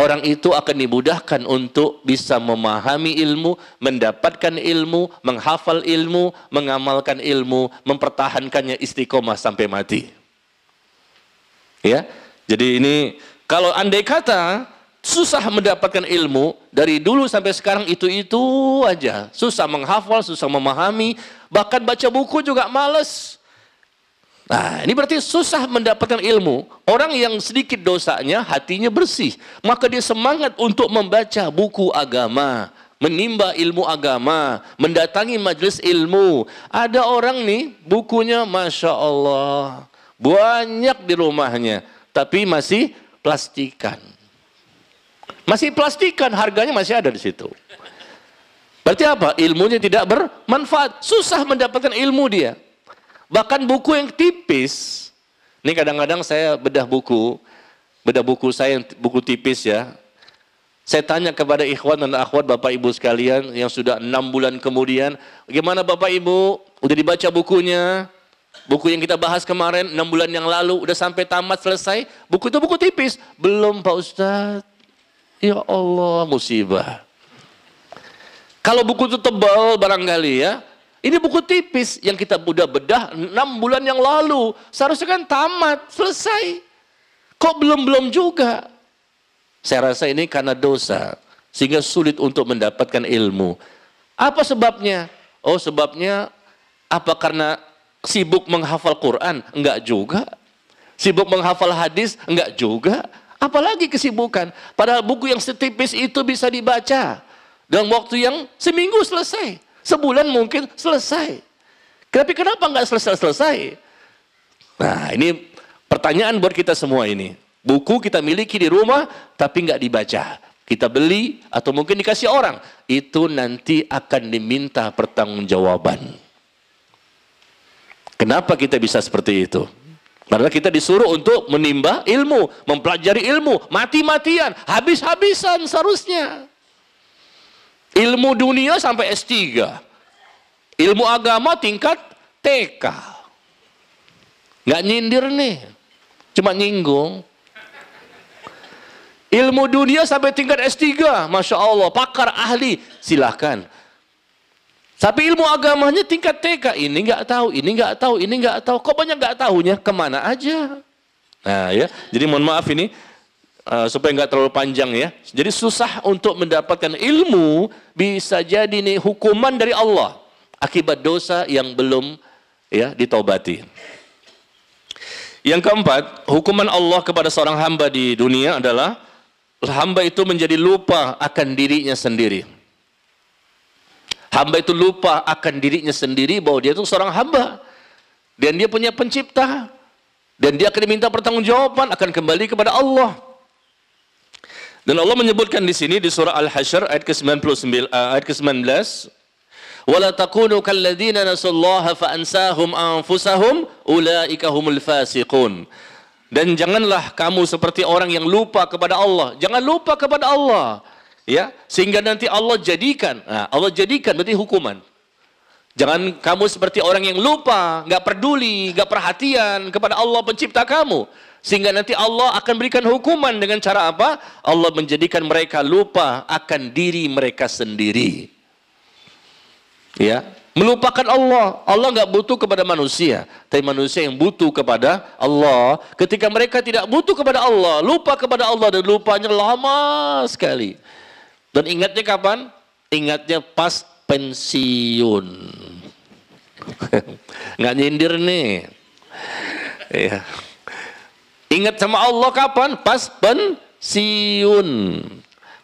orang itu akan dimudahkan untuk bisa memahami ilmu, mendapatkan ilmu, menghafal ilmu, mengamalkan ilmu, mempertahankannya istiqomah sampai mati. Ya, jadi ini kalau andai kata susah mendapatkan ilmu dari dulu sampai sekarang itu-itu aja. Susah menghafal, susah memahami, bahkan baca buku juga males. Nah, ini berarti susah mendapatkan ilmu. Orang yang sedikit dosanya, hatinya bersih. Maka dia semangat untuk membaca buku agama, menimba ilmu agama, mendatangi majelis ilmu. Ada orang nih, bukunya Masya Allah, banyak di rumahnya, tapi masih plastikan. Masih plastikan, harganya masih ada di situ. Berarti apa? Ilmunya tidak bermanfaat. Susah mendapatkan ilmu dia. Bahkan buku yang tipis, ini kadang-kadang saya bedah buku, bedah buku saya yang buku tipis ya. Saya tanya kepada ikhwan dan akhwat Bapak Ibu sekalian yang sudah enam bulan kemudian, gimana Bapak Ibu? Udah dibaca bukunya? Buku yang kita bahas kemarin enam bulan yang lalu, udah sampai tamat selesai. Buku itu buku tipis. Belum Pak Ustadz. Ya Allah musibah. Kalau buku itu tebal barangkali ya. Ini buku tipis yang kita udah bedah 6 bulan yang lalu. Seharusnya kan tamat, selesai. Kok belum-belum juga? Saya rasa ini karena dosa. Sehingga sulit untuk mendapatkan ilmu. Apa sebabnya? Oh sebabnya apa karena sibuk menghafal Quran? Enggak juga. Sibuk menghafal hadis? Enggak juga. Apalagi kesibukan. Padahal buku yang setipis itu bisa dibaca. Dalam waktu yang seminggu selesai. Sebulan mungkin selesai. Tapi kenapa nggak selesai-selesai? Nah ini pertanyaan buat kita semua ini. Buku kita miliki di rumah tapi nggak dibaca. Kita beli atau mungkin dikasih orang. Itu nanti akan diminta pertanggungjawaban. Kenapa kita bisa seperti itu? Karena kita disuruh untuk menimba ilmu, mempelajari ilmu, mati-matian, habis-habisan seharusnya. Ilmu dunia sampai S3. Ilmu agama tingkat TK. Nggak nyindir nih, cuma nyinggung. Ilmu dunia sampai tingkat S3, Masya Allah, pakar ahli, silahkan tapi ilmu agamanya tingkat TK. Ini nggak tahu, ini nggak tahu, ini nggak tahu. Kok banyak nggak tahunya? Ke mana aja? Nah ya, jadi mohon maaf ini uh, supaya nggak terlalu panjang ya. Jadi susah untuk mendapatkan ilmu bisa jadi nih hukuman dari Allah akibat dosa yang belum ya ditobati. Yang keempat, hukuman Allah kepada seorang hamba di dunia adalah hamba itu menjadi lupa akan dirinya sendiri. Hamba itu lupa akan dirinya sendiri bahwa dia itu seorang hamba. Dan dia punya pencipta. Dan dia akan diminta pertanggungjawaban akan kembali kepada Allah. Dan Allah menyebutkan di sini di surah Al-Hasyr ayat ke-99 uh, ayat ke-19 wala takunu kalladzina nasallaha fa ansahum anfusahum ulaika humul fasiqun. Dan janganlah kamu seperti orang yang lupa kepada Allah. Jangan lupa kepada Allah. Ya, sehingga nanti Allah jadikan. Nah, Allah jadikan berarti hukuman. Jangan kamu seperti orang yang lupa, nggak peduli, nggak perhatian kepada Allah pencipta kamu. Sehingga nanti Allah akan berikan hukuman dengan cara apa? Allah menjadikan mereka lupa akan diri mereka sendiri. Ya, melupakan Allah. Allah nggak butuh kepada manusia, tapi manusia yang butuh kepada Allah. Ketika mereka tidak butuh kepada Allah, lupa kepada Allah dan lupanya lama sekali. Dan ingatnya kapan? Ingatnya pas pensiun. Nggak nyindir nih. Ya. Ingat sama Allah kapan? Pas pensiun.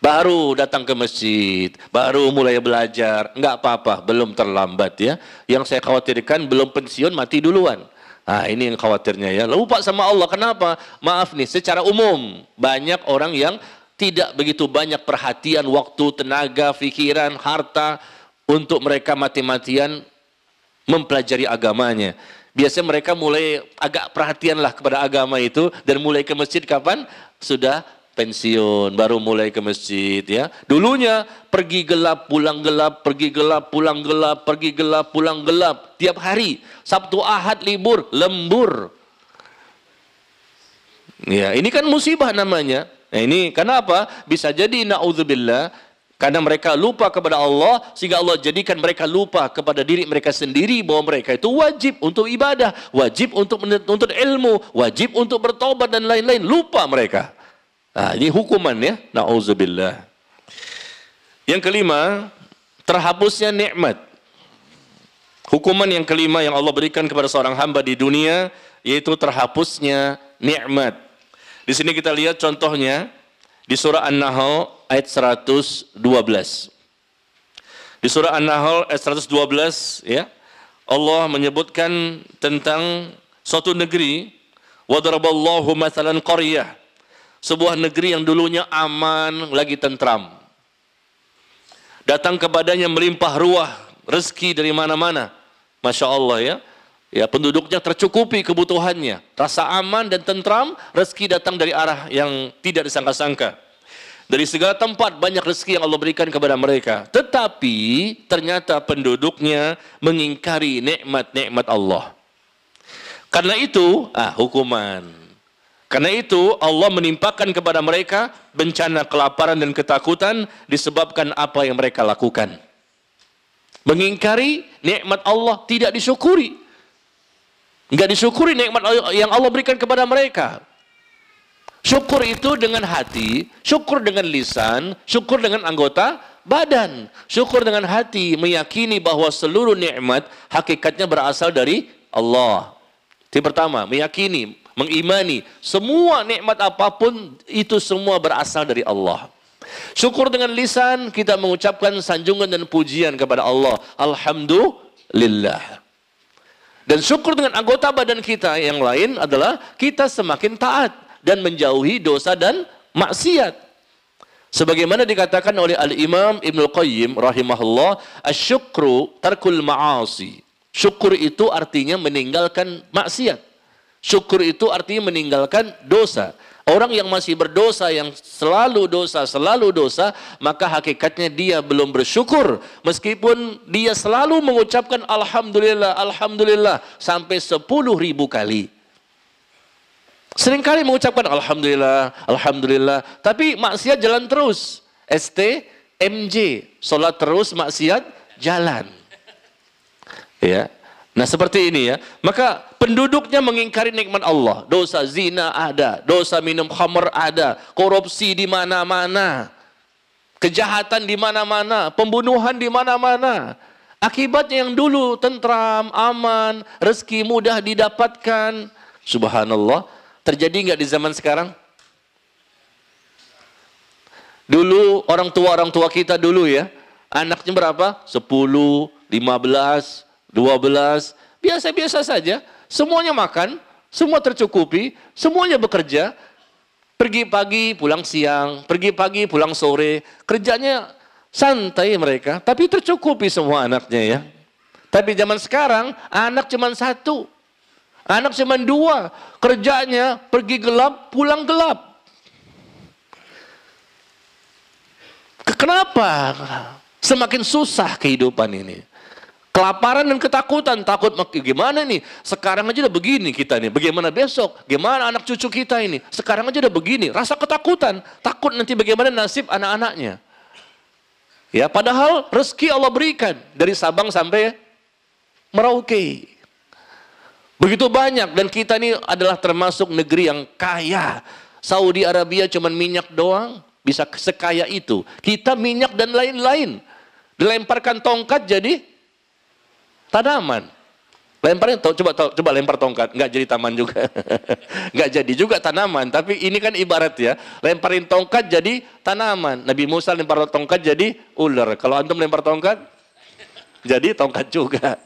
Baru datang ke masjid, baru mulai belajar. Enggak apa-apa, belum terlambat ya. Yang saya khawatirkan belum pensiun mati duluan. Nah ini yang khawatirnya ya. Lupa sama Allah, kenapa? Maaf nih, secara umum banyak orang yang tidak begitu banyak perhatian, waktu, tenaga, pikiran, harta, untuk mereka mati-matian mempelajari agamanya. Biasanya mereka mulai agak perhatianlah kepada agama itu dan mulai ke masjid kapan? Sudah pensiun, baru mulai ke masjid ya. Dulunya pergi gelap, pulang gelap, pergi gelap, pulang gelap, pergi gelap, pulang gelap tiap hari. Sabtu Ahad libur, lembur. Ya, ini kan musibah namanya. Nah, ini kenapa? Bisa jadi naudzubillah karena mereka lupa kepada Allah sehingga Allah jadikan mereka lupa kepada diri mereka sendiri bahwa mereka itu wajib untuk ibadah, wajib untuk menuntut ilmu, wajib untuk bertobat dan lain-lain. Lupa mereka. Nah, ini hukuman ya. Nauzubillah. Yang kelima, terhapusnya nikmat. Hukuman yang kelima yang Allah berikan kepada seorang hamba di dunia yaitu terhapusnya nikmat. Di sini kita lihat contohnya di surah An-Nahl ayat 112. Di surah An-Nahl ayat 112 ya. Allah menyebutkan tentang suatu negeri wadaraballahu mathalan qaryah sebuah negeri yang dulunya aman lagi tentram datang kepadanya melimpah ruah rezeki dari mana-mana Masya Allah ya ya penduduknya tercukupi kebutuhannya rasa aman dan tentram rezeki datang dari arah yang tidak disangka-sangka dari segala tempat banyak rezeki yang Allah berikan kepada mereka. Tetapi ternyata penduduknya mengingkari nikmat-nikmat Allah. Karena itu, ah hukuman. Karena itu Allah menimpakan kepada mereka bencana kelaparan dan ketakutan disebabkan apa yang mereka lakukan. Mengingkari nikmat Allah tidak disyukuri. Enggak disyukuri nikmat yang Allah berikan kepada mereka. Syukur itu dengan hati, syukur dengan lisan, syukur dengan anggota badan. Syukur dengan hati meyakini bahwa seluruh nikmat hakikatnya berasal dari Allah. Itu pertama, meyakini, mengimani semua nikmat apa pun itu semua berasal dari Allah. Syukur dengan lisan kita mengucapkan sanjungan dan pujian kepada Allah. Alhamdulillah. Dan syukur dengan anggota badan kita yang lain adalah kita semakin taat dan menjauhi dosa dan maksiat. Sebagaimana dikatakan oleh Al-Imam Ibn Qayyim rahimahullah, asyukru tarkul ma'asi. Syukur itu artinya meninggalkan maksiat. Syukur itu artinya meninggalkan dosa. Orang yang masih berdosa, yang selalu dosa, selalu dosa, maka hakikatnya dia belum bersyukur. Meskipun dia selalu mengucapkan Alhamdulillah, Alhamdulillah sampai sepuluh ribu kali. Seringkali mengucapkan Alhamdulillah, Alhamdulillah. Tapi maksiat jalan terus. ST, MJ. Sholat terus, maksiat jalan. Ya. Nah seperti ini ya. Maka penduduknya mengingkari nikmat Allah. Dosa zina ada. Dosa minum khamr ada. Korupsi di mana-mana. Kejahatan di mana-mana. Pembunuhan di mana-mana. Akibatnya yang dulu tentram, aman, rezeki mudah didapatkan. Subhanallah Terjadi nggak di zaman sekarang? Dulu orang tua orang tua kita dulu ya, anaknya berapa? 10, 15, 12, biasa-biasa saja. semuanya makan, semua tercukupi, semuanya bekerja, pergi pagi, pulang siang, pergi pagi, pulang sore, kerjanya santai mereka, tapi tercukupi semua anaknya ya. Tapi zaman sekarang anak cuma satu, anak cuma dua, kerjanya pergi gelap, pulang gelap. Kenapa? Semakin susah kehidupan ini. Kelaparan dan ketakutan, takut gimana nih? Sekarang aja udah begini kita nih, bagaimana besok? Gimana anak cucu kita ini? Sekarang aja udah begini, rasa ketakutan, takut nanti bagaimana nasib anak-anaknya. Ya, padahal rezeki Allah berikan dari Sabang sampai Merauke. Begitu banyak dan kita ini adalah termasuk negeri yang kaya. Saudi Arabia cuma minyak doang, bisa sekaya itu. Kita minyak dan lain-lain. Dilemparkan tongkat jadi tanaman. Lemparin coba coba lempar tongkat, nggak jadi taman juga. nggak jadi juga tanaman, tapi ini kan ibarat ya. Lemparin tongkat jadi tanaman. Nabi Musa lempar tongkat jadi ular. Kalau antum lempar tongkat jadi tongkat juga.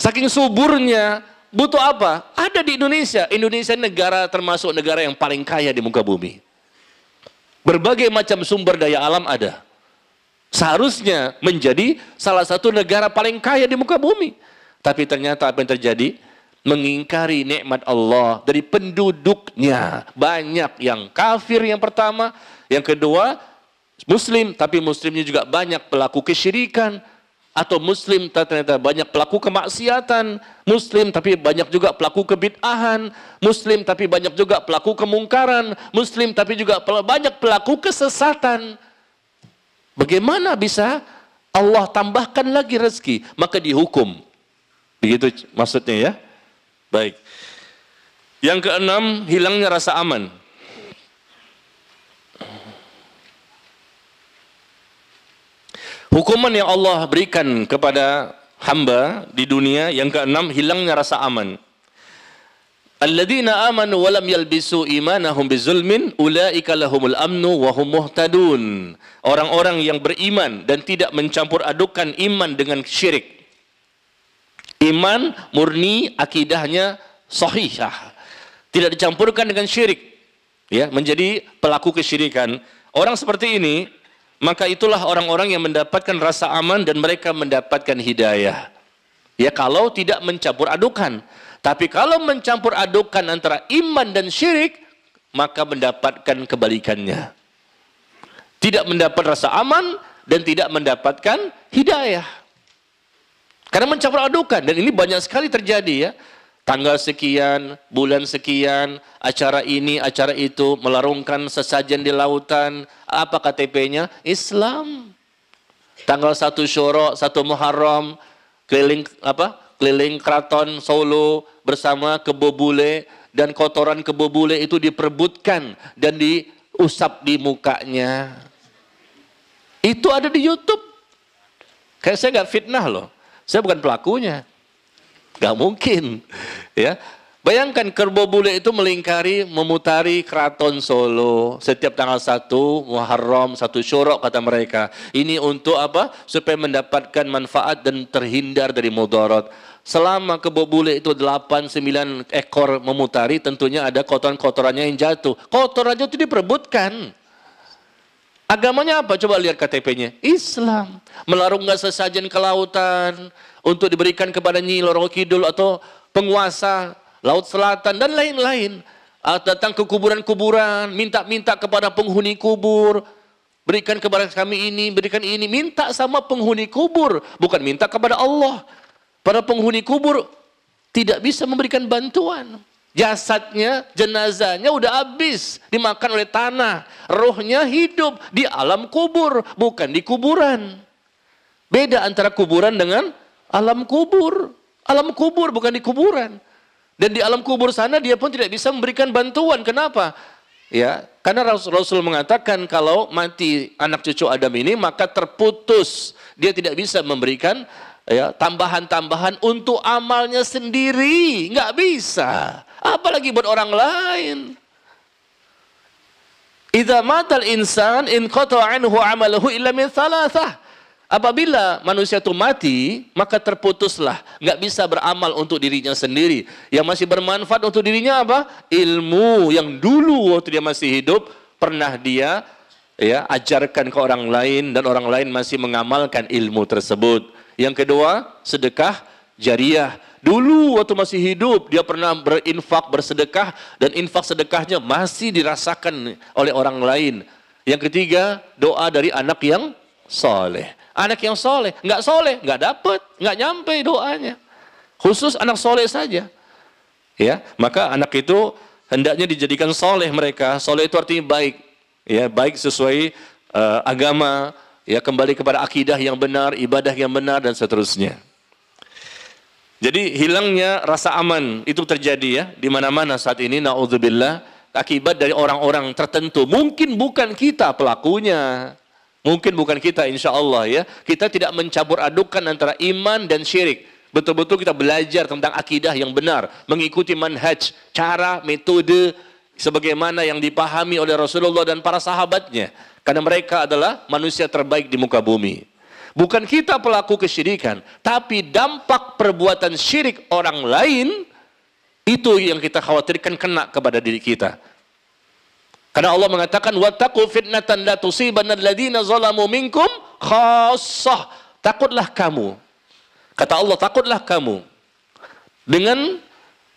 Saking suburnya, butuh apa? Ada di Indonesia. Indonesia negara termasuk negara yang paling kaya di muka bumi. Berbagai macam sumber daya alam ada. Seharusnya menjadi salah satu negara paling kaya di muka bumi. Tapi ternyata apa yang terjadi? Mengingkari nikmat Allah dari penduduknya. Banyak yang kafir yang pertama. Yang kedua, muslim. Tapi muslimnya juga banyak pelaku kesyirikan. Atau muslim ternyata banyak pelaku kemaksiatan. Muslim tapi banyak juga pelaku kebid'ahan. Muslim tapi banyak juga pelaku kemungkaran. Muslim tapi juga banyak pelaku kesesatan. Bagaimana bisa Allah tambahkan lagi rezeki? Maka dihukum Begitu maksudnya ya. Baik. Yang keenam, hilangnya rasa aman. Hukuman yang Allah berikan kepada hamba di dunia yang keenam hilangnya rasa aman. Alladzina amanu wa lam yalbisu imanahum bizulmin ulaika lahumul amnu wa hum muhtadun. Orang-orang yang beriman dan tidak mencampur adukan iman dengan syirik Iman murni akidahnya sahihah. Tidak dicampurkan dengan syirik. Ya, menjadi pelaku kesyirikan. Orang seperti ini, maka itulah orang-orang yang mendapatkan rasa aman dan mereka mendapatkan hidayah. Ya, kalau tidak mencampur adukan. Tapi kalau mencampur adukan antara iman dan syirik, maka mendapatkan kebalikannya. Tidak mendapat rasa aman dan tidak mendapatkan hidayah. Karena mencampur adukan dan ini banyak sekali terjadi ya. Tanggal sekian, bulan sekian, acara ini, acara itu, melarungkan sesajen di lautan. Apa KTP-nya? Islam. Tanggal satu Syuro, satu Muharram, keliling apa? Keliling keraton Solo bersama kebobule dan kotoran kebobule itu diperbutkan dan diusap di mukanya. Itu ada di YouTube. Kayak saya nggak fitnah loh. Saya bukan pelakunya. Gak mungkin. Ya, Bayangkan kerbau bule itu melingkari, memutari keraton Solo setiap tanggal 1 Muharram, satu Syurok kata mereka. Ini untuk apa? Supaya mendapatkan manfaat dan terhindar dari mudarat. Selama kerbau bule itu 8 9 ekor memutari, tentunya ada kotoran-kotorannya yang jatuh. Kotoran itu diperebutkan. Agamanya apa? Coba lihat KTP-nya. Islam. Melarungkan sesajen ke lautan untuk diberikan kepada Nyi Loro Kidul atau penguasa Laut Selatan dan lain-lain. Ah, datang ke kuburan-kuburan, minta-minta kepada penghuni kubur. Berikan kepada kami ini, berikan ini. Minta sama penghuni kubur. Bukan minta kepada Allah. Para penghuni kubur tidak bisa memberikan bantuan. Jasadnya, jenazahnya udah habis, dimakan oleh tanah. Rohnya hidup di alam kubur, bukan di kuburan. Beda antara kuburan dengan alam kubur. Alam kubur bukan di kuburan. Dan di alam kubur sana dia pun tidak bisa memberikan bantuan. Kenapa? Ya, karena Rasul, Rasul mengatakan kalau mati anak cucu Adam ini maka terputus. Dia tidak bisa memberikan ya tambahan-tambahan untuk amalnya sendiri, nggak bisa. Apalagi buat orang lain. Idza matal insan in qata anhu amaluhu illa min thalathah. Apabila manusia itu mati, maka terputuslah. Nggak bisa beramal untuk dirinya sendiri. Yang masih bermanfaat untuk dirinya apa? Ilmu yang dulu waktu dia masih hidup, pernah dia ya ajarkan ke orang lain dan orang lain masih mengamalkan ilmu tersebut. Yang kedua, sedekah jariah. Dulu waktu masih hidup dia pernah berinfak, bersedekah dan infak sedekahnya masih dirasakan oleh orang lain. Yang ketiga, doa dari anak yang soleh. Anak yang soleh, nggak soleh, nggak dapet, nggak nyampe doanya. Khusus anak soleh saja. Ya, maka anak itu hendaknya dijadikan soleh mereka. Soleh itu artinya baik. Ya, baik sesuai uh, agama, ya kembali kepada akidah yang benar, ibadah yang benar dan seterusnya. Jadi hilangnya rasa aman itu terjadi ya di mana-mana saat ini naudzubillah akibat dari orang-orang tertentu. Mungkin bukan kita pelakunya. Mungkin bukan kita insya Allah ya. Kita tidak mencabur adukan antara iman dan syirik. Betul-betul kita belajar tentang akidah yang benar. Mengikuti manhaj, cara, metode sebagaimana yang dipahami oleh Rasulullah dan para sahabatnya. Karena mereka adalah manusia terbaik di muka bumi. Bukan kita pelaku kesyirikan, tapi dampak perbuatan syirik orang lain itu yang kita khawatirkan kena kepada diri kita. Karena Allah mengatakan wattaqu fitnatan la tusibanna alladziina zalamu minkum khassah. Takutlah kamu. Kata Allah, takutlah kamu dengan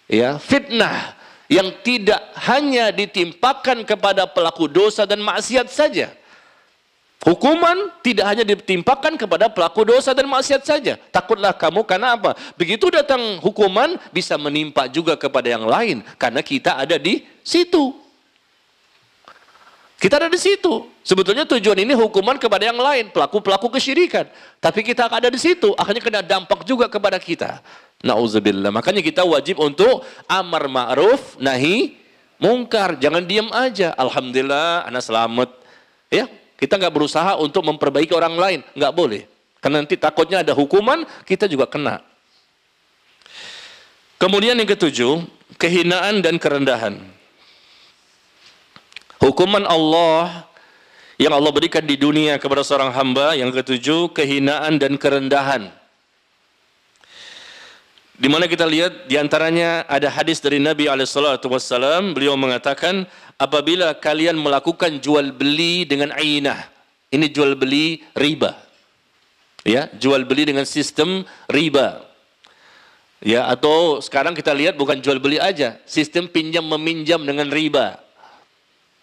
ya fitnah yang tidak hanya ditimpakan kepada pelaku dosa dan maksiat saja. Hukuman tidak hanya ditimpakan kepada pelaku dosa dan maksiat saja. Takutlah kamu karena apa? Begitu datang hukuman bisa menimpa juga kepada yang lain karena kita ada di situ. Kita ada di situ. Sebetulnya tujuan ini hukuman kepada yang lain, pelaku-pelaku kesyirikan. Tapi kita ada di situ, akhirnya kena dampak juga kepada kita. Nauzubillah. Makanya kita wajib untuk amar ma'ruf, nahi mungkar. Jangan diam aja. Alhamdulillah, anak selamat. Ya, kita nggak berusaha untuk memperbaiki orang lain, nggak boleh. Karena nanti takutnya ada hukuman, kita juga kena. Kemudian yang ketujuh, kehinaan dan kerendahan. Hukuman Allah yang Allah berikan di dunia kepada seorang hamba yang ketujuh kehinaan dan kerendahan. Di mana kita lihat di antaranya ada hadis dari Nabi alaihi beliau mengatakan apabila kalian melakukan jual beli dengan ainah ini jual beli riba. Ya jual beli dengan sistem riba. Ya atau sekarang kita lihat bukan jual beli aja sistem pinjam meminjam dengan riba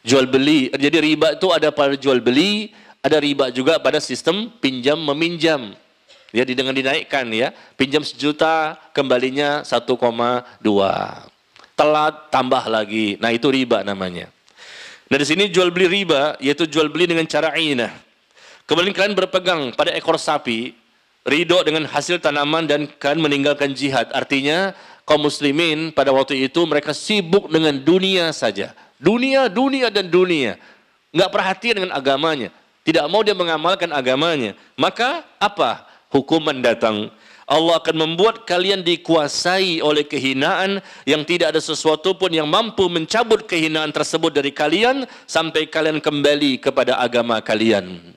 jual beli. Jadi riba itu ada pada jual beli, ada riba juga pada sistem pinjam meminjam. Jadi dengan dinaikkan ya, pinjam sejuta kembalinya 1,2. Telat tambah lagi. Nah, itu riba namanya. Nah, di sini jual beli riba yaitu jual beli dengan cara inah. Kemudian kalian berpegang pada ekor sapi, ridho dengan hasil tanaman dan kalian meninggalkan jihad. Artinya kaum muslimin pada waktu itu mereka sibuk dengan dunia saja Dunia, dunia dan dunia. Nggak perhatian dengan agamanya. Tidak mau dia mengamalkan agamanya. Maka apa? Hukuman datang. Allah akan membuat kalian dikuasai oleh kehinaan yang tidak ada sesuatu pun yang mampu mencabut kehinaan tersebut dari kalian sampai kalian kembali kepada agama kalian.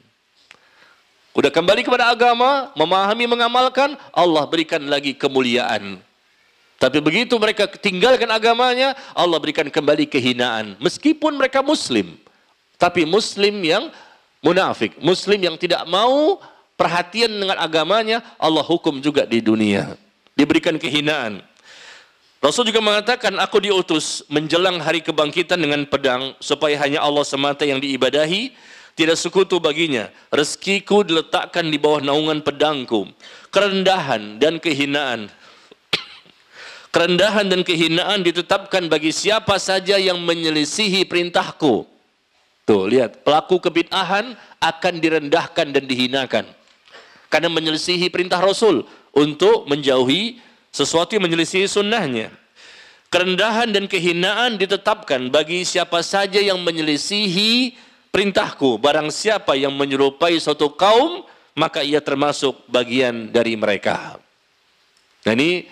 Udah kembali kepada agama, memahami, mengamalkan, Allah berikan lagi kemuliaan. Tapi begitu mereka tinggalkan agamanya, Allah berikan kembali kehinaan. Meskipun mereka muslim. Tapi muslim yang munafik. Muslim yang tidak mau perhatian dengan agamanya, Allah hukum juga di dunia. Diberikan kehinaan. Rasul juga mengatakan, aku diutus menjelang hari kebangkitan dengan pedang, supaya hanya Allah semata yang diibadahi, tidak sekutu baginya. Rezekiku diletakkan di bawah naungan pedangku. Kerendahan dan kehinaan Kerendahan dan kehinaan ditetapkan bagi siapa saja yang menyelisihi perintahku. Tuh, lihat, pelaku kebid'ahan akan direndahkan dan dihinakan. Karena menyelisihi perintah Rasul untuk menjauhi sesuatu yang menyelisihi sunnahnya. Kerendahan dan kehinaan ditetapkan bagi siapa saja yang menyelisihi perintahku. Barang siapa yang menyerupai suatu kaum, maka ia termasuk bagian dari mereka. Nah ini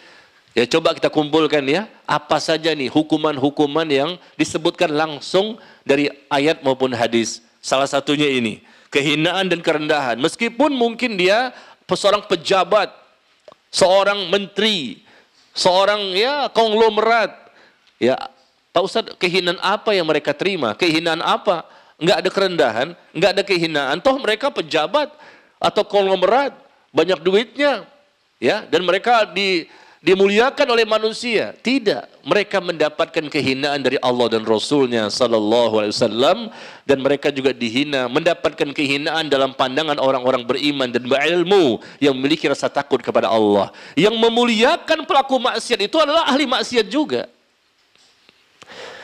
Ya coba kita kumpulkan ya, apa saja nih hukuman-hukuman yang disebutkan langsung dari ayat maupun hadis. Salah satunya ini, kehinaan dan kerendahan. Meskipun mungkin dia seorang pejabat, seorang menteri, seorang ya konglomerat. Ya, Pak Ustadz, kehinaan apa yang mereka terima? Kehinaan apa? Enggak ada kerendahan, enggak ada kehinaan. Toh mereka pejabat atau konglomerat, banyak duitnya. Ya, dan mereka di dimuliakan oleh manusia. Tidak, mereka mendapatkan kehinaan dari Allah dan Rasulnya Sallallahu Alaihi Wasallam dan mereka juga dihina, mendapatkan kehinaan dalam pandangan orang-orang beriman dan berilmu yang memiliki rasa takut kepada Allah. Yang memuliakan pelaku maksiat itu adalah ahli maksiat juga.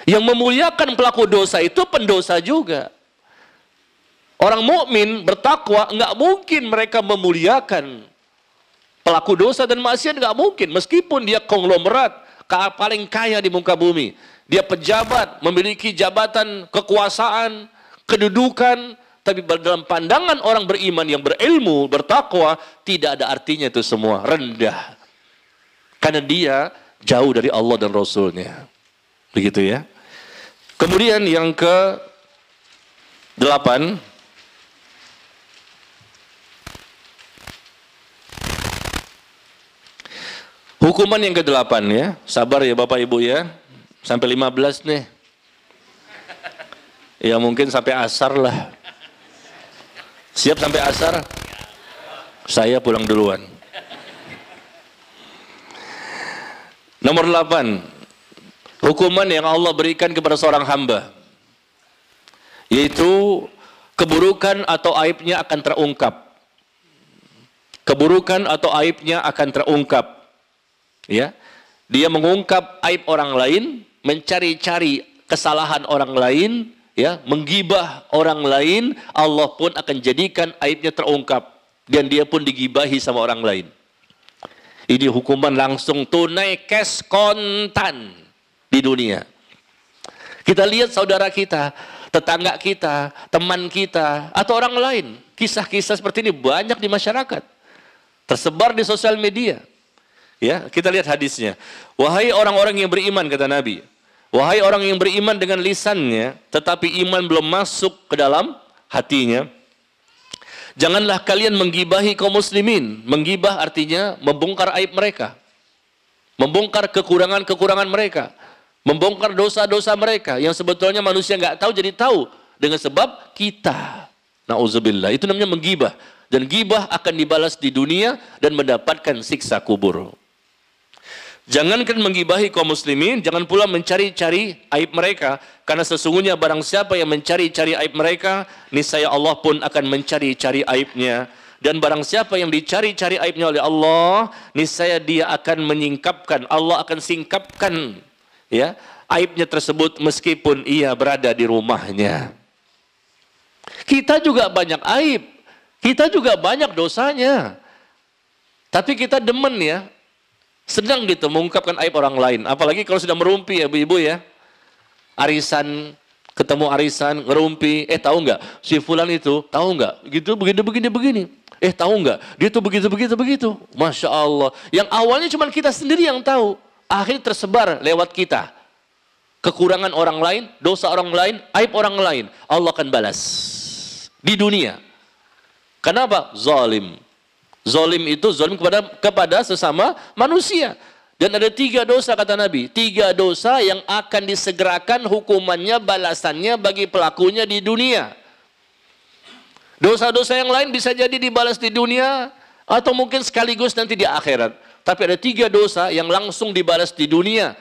Yang memuliakan pelaku dosa itu pendosa juga. Orang mukmin bertakwa enggak mungkin mereka memuliakan Pelaku dosa dan maksiat nggak mungkin. Meskipun dia konglomerat, paling kaya di muka bumi. Dia pejabat, memiliki jabatan, kekuasaan, kedudukan. Tapi dalam pandangan orang beriman yang berilmu, bertakwa, tidak ada artinya itu semua. Rendah. Karena dia jauh dari Allah dan Rasulnya. Begitu ya. Kemudian yang ke delapan, Hukuman yang ke-8 ya. Sabar ya Bapak Ibu ya. Sampai 15 nih. Ya mungkin sampai asar lah. Siap sampai asar? Saya pulang duluan. Nomor 8. Hukuman yang Allah berikan kepada seorang hamba. Yaitu keburukan atau aibnya akan terungkap. Keburukan atau aibnya akan terungkap ya dia mengungkap aib orang lain mencari-cari kesalahan orang lain ya menggibah orang lain Allah pun akan jadikan aibnya terungkap dan dia pun digibahi sama orang lain ini hukuman langsung tunai cash kontan di dunia kita lihat saudara kita tetangga kita, teman kita, atau orang lain. Kisah-kisah seperti ini banyak di masyarakat. Tersebar di sosial media. Ya, kita lihat hadisnya. Wahai orang-orang yang beriman kata Nabi. Wahai orang yang beriman dengan lisannya tetapi iman belum masuk ke dalam hatinya. Janganlah kalian menggibahi kaum muslimin. Menggibah artinya membongkar aib mereka. Membongkar kekurangan-kekurangan mereka. Membongkar dosa-dosa mereka yang sebetulnya manusia nggak tahu jadi tahu dengan sebab kita. Nauzubillah. Itu namanya menggibah. Dan gibah akan dibalas di dunia dan mendapatkan siksa kubur. Jangankan menggibahi kaum muslimin, jangan pula mencari-cari aib mereka. Karena sesungguhnya barang siapa yang mencari-cari aib mereka, niscaya Allah pun akan mencari-cari aibnya. Dan barang siapa yang dicari-cari aibnya oleh Allah, niscaya dia akan menyingkapkan, Allah akan singkapkan ya aibnya tersebut meskipun ia berada di rumahnya. Kita juga banyak aib, kita juga banyak dosanya. Tapi kita demen ya, Sedang gitu mengungkapkan aib orang lain. Apalagi kalau sudah merumpi ya ibu-ibu ya. Arisan, ketemu arisan, ngerumpi. Eh tahu nggak? Si Fulan itu, tahu nggak? Gitu, begini, begini, begini. Eh tahu nggak? Dia tuh begitu, begitu, begitu. Masya Allah. Yang awalnya cuma kita sendiri yang tahu. Akhirnya tersebar lewat kita. Kekurangan orang lain, dosa orang lain, aib orang lain. Allah akan balas. Di dunia. Kenapa? Zalim. Zolim itu zolim kepada kepada sesama manusia. Dan ada tiga dosa kata Nabi. Tiga dosa yang akan disegerakan hukumannya, balasannya bagi pelakunya di dunia. Dosa-dosa yang lain bisa jadi dibalas di dunia atau mungkin sekaligus nanti di akhirat. Tapi ada tiga dosa yang langsung dibalas di dunia.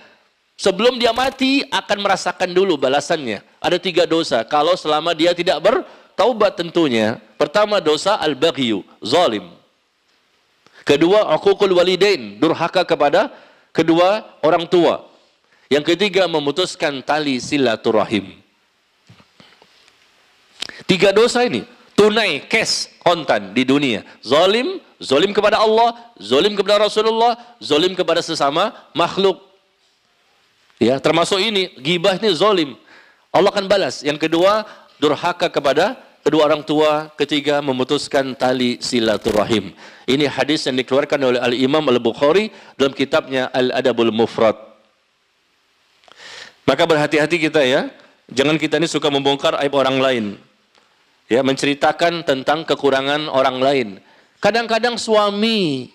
Sebelum dia mati akan merasakan dulu balasannya. Ada tiga dosa. Kalau selama dia tidak bertaubat tentunya. Pertama dosa al-baghyu, zalim. Kedua, uququl walidain, durhaka kepada kedua orang tua. Yang ketiga, memutuskan tali silaturahim. Tiga dosa ini tunai cash kontan di dunia. Zalim, zalim kepada Allah, zalim kepada Rasulullah, zalim kepada sesama makhluk. Ya, termasuk ini gibah ini zalim. Allah akan balas. Yang kedua, durhaka kepada kedua orang tua, ketiga memutuskan tali silaturahim. Ini hadis yang dikeluarkan oleh Al-Imam Al-Bukhari dalam kitabnya Al-Adabul Mufrad. Maka berhati-hati kita ya, jangan kita ini suka membongkar aib orang lain. Ya, menceritakan tentang kekurangan orang lain. Kadang-kadang suami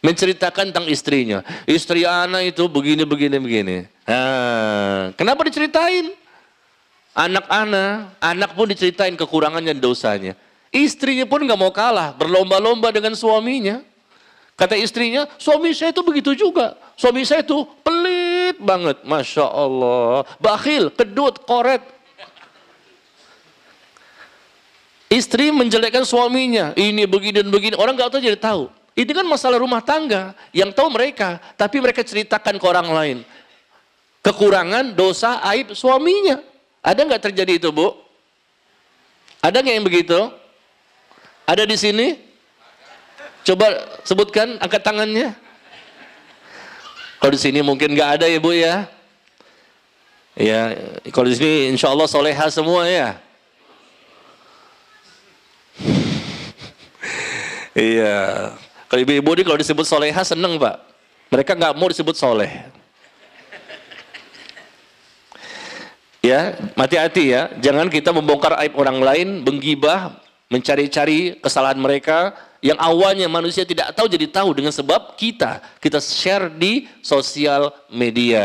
menceritakan tentang istrinya. Istri anak itu begini, begini, begini. Nah, kenapa diceritain? Anak-anak, anak pun diceritain kekurangannya dosanya. Istrinya pun nggak mau kalah, berlomba-lomba dengan suaminya. Kata istrinya, suami saya itu begitu juga. Suami saya itu pelit banget. Masya Allah. Bakhil, kedut, koret. Istri menjelekkan suaminya. Ini begini dan begini. Orang nggak tahu jadi tahu. Ini kan masalah rumah tangga. Yang tahu mereka. Tapi mereka ceritakan ke orang lain. Kekurangan, dosa, aib suaminya. Ada nggak terjadi itu bu? Ada nggak yang begitu? Ada di sini? Coba sebutkan, angkat tangannya. Kalau di sini mungkin nggak ada ya bu ya. Ya, kalau di sini insya Allah soleha semua ya. Iya. Kalau ibu-ibu ini kalau disebut soleha seneng pak. Mereka nggak mau disebut soleh. Ya, hati-hati ya. Jangan kita membongkar aib orang lain, menggibah, mencari-cari kesalahan mereka yang awalnya manusia tidak tahu jadi tahu dengan sebab kita kita share di sosial media.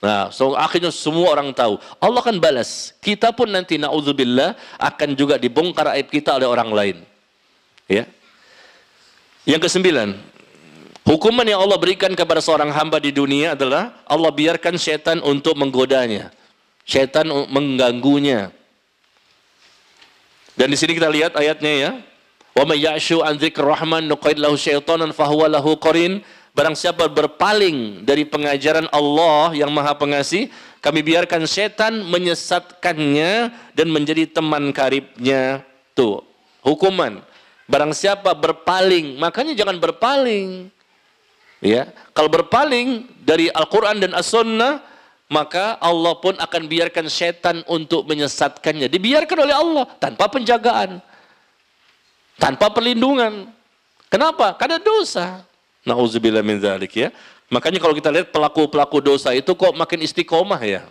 Nah, so akhirnya semua orang tahu. Allah akan balas. Kita pun nanti naudzubillah akan juga dibongkar aib kita oleh orang lain. Ya. Yang kesembilan, hukuman yang Allah berikan kepada seorang hamba di dunia adalah Allah biarkan setan untuk menggodanya. Setan mengganggunya. Dan di sini kita lihat ayatnya ya. Wa may ya'shu an rahman nuqaid lahu syaitanan fahuwa lahu qarin. Barang siapa berpaling dari pengajaran Allah yang Maha Pengasih, kami biarkan setan menyesatkannya dan menjadi teman karibnya. Tuh, hukuman. Barang siapa berpaling, makanya jangan berpaling. Ya, kalau berpaling dari Al-Qur'an dan As-Sunnah, maka Allah pun akan biarkan setan untuk menyesatkannya. Dibiarkan oleh Allah tanpa penjagaan. Tanpa perlindungan. Kenapa? Karena dosa. Nauzubillah min dzalik ya. Makanya kalau kita lihat pelaku-pelaku dosa itu kok makin istiqomah ya.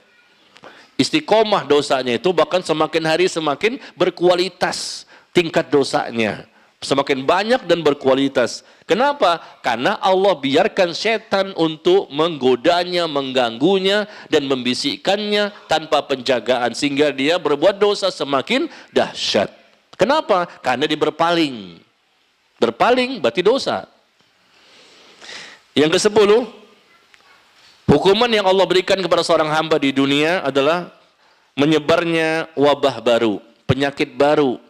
Istiqomah dosanya itu bahkan semakin hari semakin berkualitas tingkat dosanya. Semakin banyak dan berkualitas. Kenapa? Karena Allah biarkan setan untuk menggodanya, mengganggunya, dan membisikkannya tanpa penjagaan. Sehingga dia berbuat dosa semakin dahsyat. Kenapa? Karena dia berpaling. Berpaling berarti dosa. Yang ke sepuluh, hukuman yang Allah berikan kepada seorang hamba di dunia adalah menyebarnya wabah baru, penyakit baru,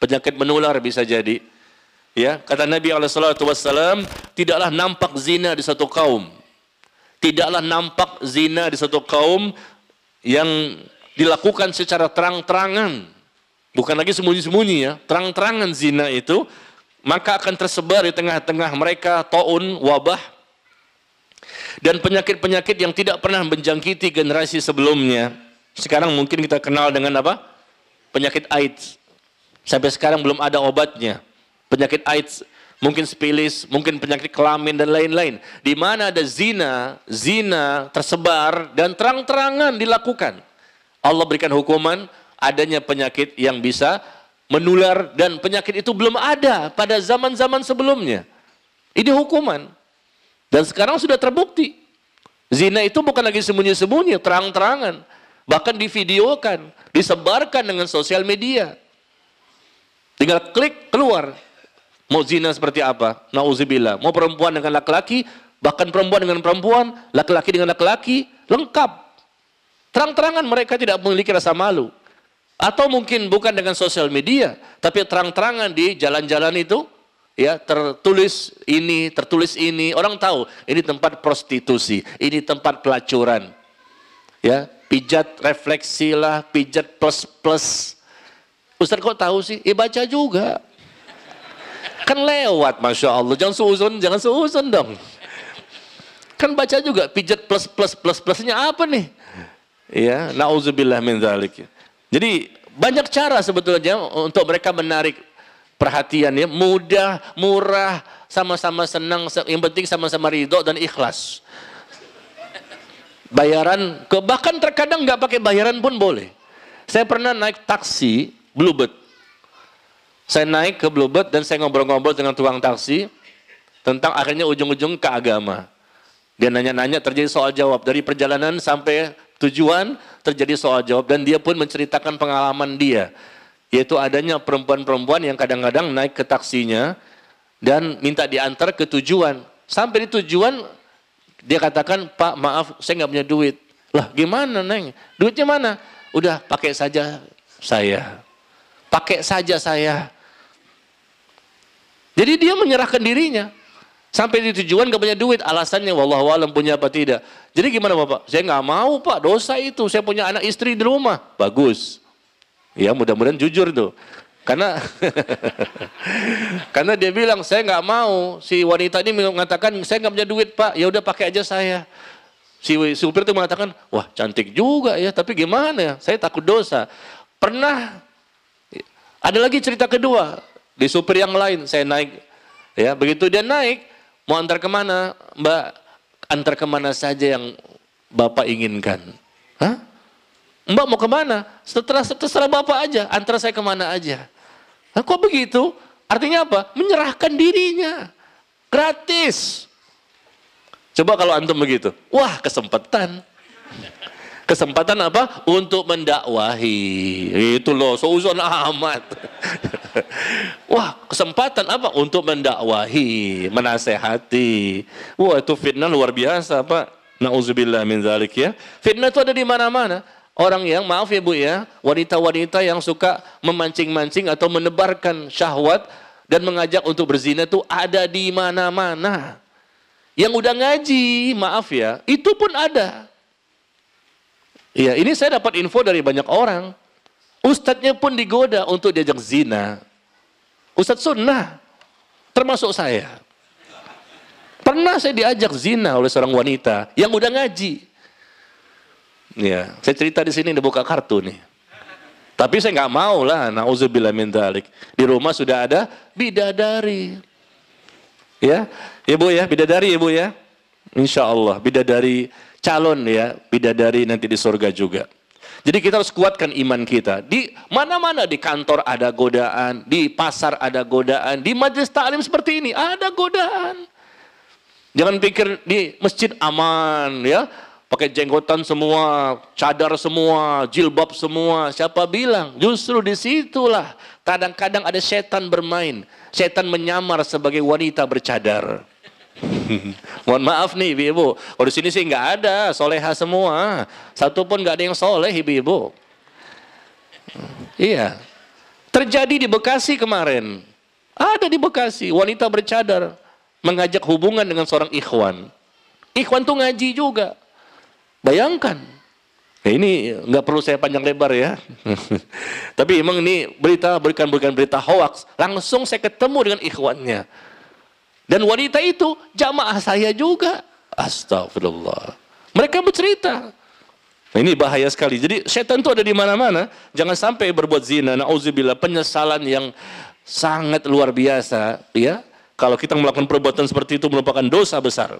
penyakit menular bisa jadi. Ya, kata Nabi SAW, tidaklah nampak zina di satu kaum. Tidaklah nampak zina di satu kaum yang dilakukan secara terang-terangan. Bukan lagi sembunyi-sembunyi ya, terang-terangan zina itu, maka akan tersebar di tengah-tengah mereka taun, wabah, dan penyakit-penyakit yang tidak pernah menjangkiti generasi sebelumnya. Sekarang mungkin kita kenal dengan apa? Penyakit AIDS. Sampai sekarang belum ada obatnya penyakit AIDS, mungkin spilis, mungkin penyakit kelamin dan lain-lain. Di mana ada zina, zina tersebar dan terang-terangan dilakukan. Allah berikan hukuman adanya penyakit yang bisa menular dan penyakit itu belum ada pada zaman-zaman sebelumnya. Ini hukuman. Dan sekarang sudah terbukti. Zina itu bukan lagi sembunyi-sembunyi, terang-terangan. Bahkan divideokan, disebarkan dengan sosial media. Tinggal klik keluar. Mau zina seperti apa? Nauzubillah. Mau perempuan dengan laki-laki, bahkan perempuan dengan perempuan, laki-laki dengan laki-laki, lengkap. Terang-terangan mereka tidak memiliki rasa malu. Atau mungkin bukan dengan sosial media, tapi terang-terangan di jalan-jalan itu, ya tertulis ini, tertulis ini, orang tahu ini tempat prostitusi, ini tempat pelacuran. Ya, pijat refleksi lah, pijat plus plus. Ustaz kok tahu sih? Eh baca juga. Kan lewat Masya Allah. Jangan suuzon, jangan suuzon dong. Kan baca juga pijat plus plus plus plusnya apa nih? Ya, nauzubillah min dzalik. Jadi banyak cara sebetulnya untuk mereka menarik perhatiannya mudah, murah, sama-sama senang, yang penting sama-sama ridho dan ikhlas. Bayaran, ke, bahkan terkadang nggak pakai bayaran pun boleh. Saya pernah naik taksi Bluebird. Saya naik ke Bluebird dan saya ngobrol-ngobrol dengan tukang taksi tentang akhirnya ujung-ujung ke agama. Dia nanya-nanya terjadi soal jawab dari perjalanan sampai tujuan terjadi soal jawab dan dia pun menceritakan pengalaman dia yaitu adanya perempuan-perempuan yang kadang-kadang naik ke taksinya dan minta diantar ke tujuan. Sampai di tujuan dia katakan, "Pak, maaf, saya nggak punya duit." Lah, gimana, Neng? Duitnya mana? Udah, pakai saja saya. Pakai saja saya. Jadi dia menyerahkan dirinya. Sampai di tujuan gak punya duit, alasannya wallahu alam punya apa tidak. Jadi gimana Bapak? Saya nggak mau Pak, dosa itu. Saya punya anak istri di rumah. Bagus. Ya mudah-mudahan jujur tuh. Karena karena dia bilang saya nggak mau si wanita ini mengatakan saya nggak punya duit pak ya udah pakai aja saya si supir itu mengatakan wah cantik juga ya tapi gimana ya saya takut dosa pernah ada lagi cerita kedua di supir yang lain saya naik ya begitu dia naik mau antar ke mana mbak antar ke mana saja yang bapak inginkan Hah? Mbak mau ke mana? Setelah terserah Bapak aja, antara saya ke mana aja. Nah, kok begitu? Artinya apa? Menyerahkan dirinya. Gratis. Coba kalau antum begitu. Wah, kesempatan. Kesempatan apa? Untuk mendakwahi. Itu loh, seuzon amat. Wah, kesempatan apa? Untuk mendakwahi, menasehati. Wah, itu fitnah luar biasa, Pak. Nauzubillah min zalik ya. Fitnah itu ada di mana-mana. Orang yang, maaf ya Bu ya, wanita-wanita yang suka memancing-mancing atau menebarkan syahwat dan mengajak untuk berzina itu ada di mana-mana. Yang udah ngaji, maaf ya, itu pun ada. Iya, ini saya dapat info dari banyak orang. Ustadznya pun digoda untuk diajak zina. Ustadz sunnah, termasuk saya. Pernah saya diajak zina oleh seorang wanita yang udah ngaji. Ya, saya cerita di sini buka kartu nih. Tapi saya nggak mau lah, nauzubillah min dalik. Di rumah sudah ada bidadari. Ya, ibu ya, bidadari ibu ya. Insya Allah, bidadari calon ya, bidadari nanti di surga juga. Jadi kita harus kuatkan iman kita. Di mana-mana di kantor ada godaan, di pasar ada godaan, di majelis taklim seperti ini ada godaan. Jangan pikir di masjid aman ya pakai jenggotan semua, cadar semua, jilbab semua. Siapa bilang? Justru di situlah kadang-kadang ada setan bermain. Setan menyamar sebagai wanita bercadar. Mohon maaf nih ibu-ibu. Kalau di sini sih nggak ada soleha semua. Satu pun nggak ada yang soleh ibu-ibu. Iya. Terjadi di Bekasi kemarin. Ada di Bekasi wanita bercadar mengajak hubungan dengan seorang ikhwan. Ikhwan tuh ngaji juga. Bayangkan. Ya ini nggak perlu saya panjang lebar ya. Tapi emang ini berita bukan berita hoax. Langsung saya ketemu dengan ikhwannya. Dan wanita itu jamaah saya juga. Astagfirullah. Mereka bercerita. Nah, ini bahaya sekali. Jadi setan itu ada di mana-mana. Jangan sampai berbuat zina. Nauzubillah penyesalan yang sangat luar biasa. Ya, kalau kita melakukan perbuatan seperti itu merupakan dosa besar.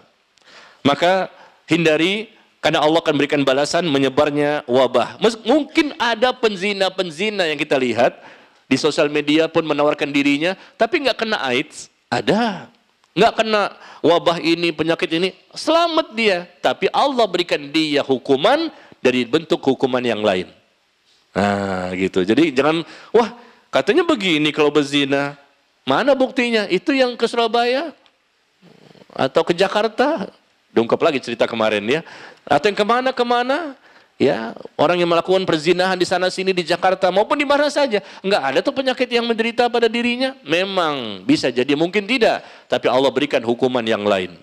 Maka hindari karena Allah akan berikan balasan menyebarnya wabah. Mungkin ada penzina-penzina yang kita lihat di sosial media pun menawarkan dirinya, tapi nggak kena AIDS. Ada. Nggak kena wabah ini, penyakit ini. Selamat dia. Tapi Allah berikan dia hukuman dari bentuk hukuman yang lain. Nah gitu. Jadi jangan, wah katanya begini kalau berzina. Mana buktinya? Itu yang ke Surabaya? Atau ke Jakarta? Dungkap lagi cerita kemarin ya. Atau yang ke mana-kemana. Ya, orang yang melakukan perzinahan di sana sini di Jakarta maupun di mana saja, enggak ada tuh penyakit yang menderita pada dirinya. Memang bisa jadi mungkin tidak, tapi Allah berikan hukuman yang lain.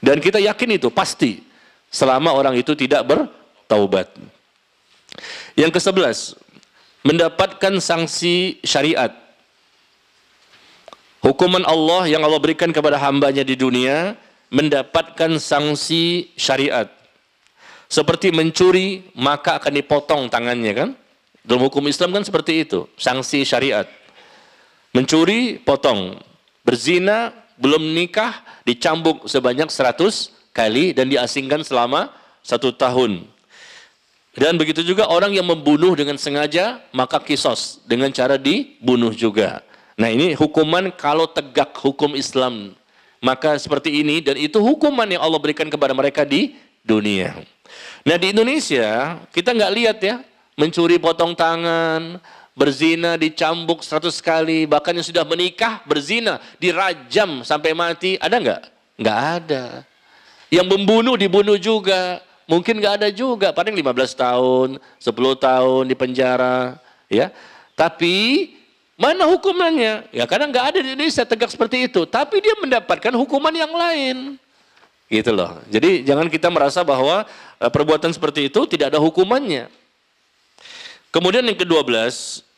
Dan kita yakin itu pasti selama orang itu tidak bertaubat. Yang ke-11, mendapatkan sanksi syariat. Hukuman Allah yang Allah berikan kepada hambanya di dunia mendapatkan sanksi syariat. Seperti mencuri, maka akan dipotong tangannya kan? Dalam hukum Islam kan seperti itu, sanksi syariat. Mencuri, potong. Berzina, belum nikah, dicambuk sebanyak 100 kali dan diasingkan selama satu tahun. Dan begitu juga orang yang membunuh dengan sengaja, maka kisos dengan cara dibunuh juga. Nah ini hukuman kalau tegak hukum Islam. Maka seperti ini dan itu hukuman yang Allah berikan kepada mereka di dunia. Nah di Indonesia kita nggak lihat ya mencuri potong tangan, berzina dicambuk seratus kali, bahkan yang sudah menikah berzina dirajam sampai mati, ada nggak? Nggak ada. Yang membunuh dibunuh juga, mungkin nggak ada juga, paling 15 tahun, 10 tahun di penjara, ya. Tapi mana hukumannya? Ya karena nggak ada di Indonesia tegak seperti itu, tapi dia mendapatkan hukuman yang lain. Gitu loh. Jadi jangan kita merasa bahwa uh, perbuatan seperti itu tidak ada hukumannya. Kemudian yang ke-12,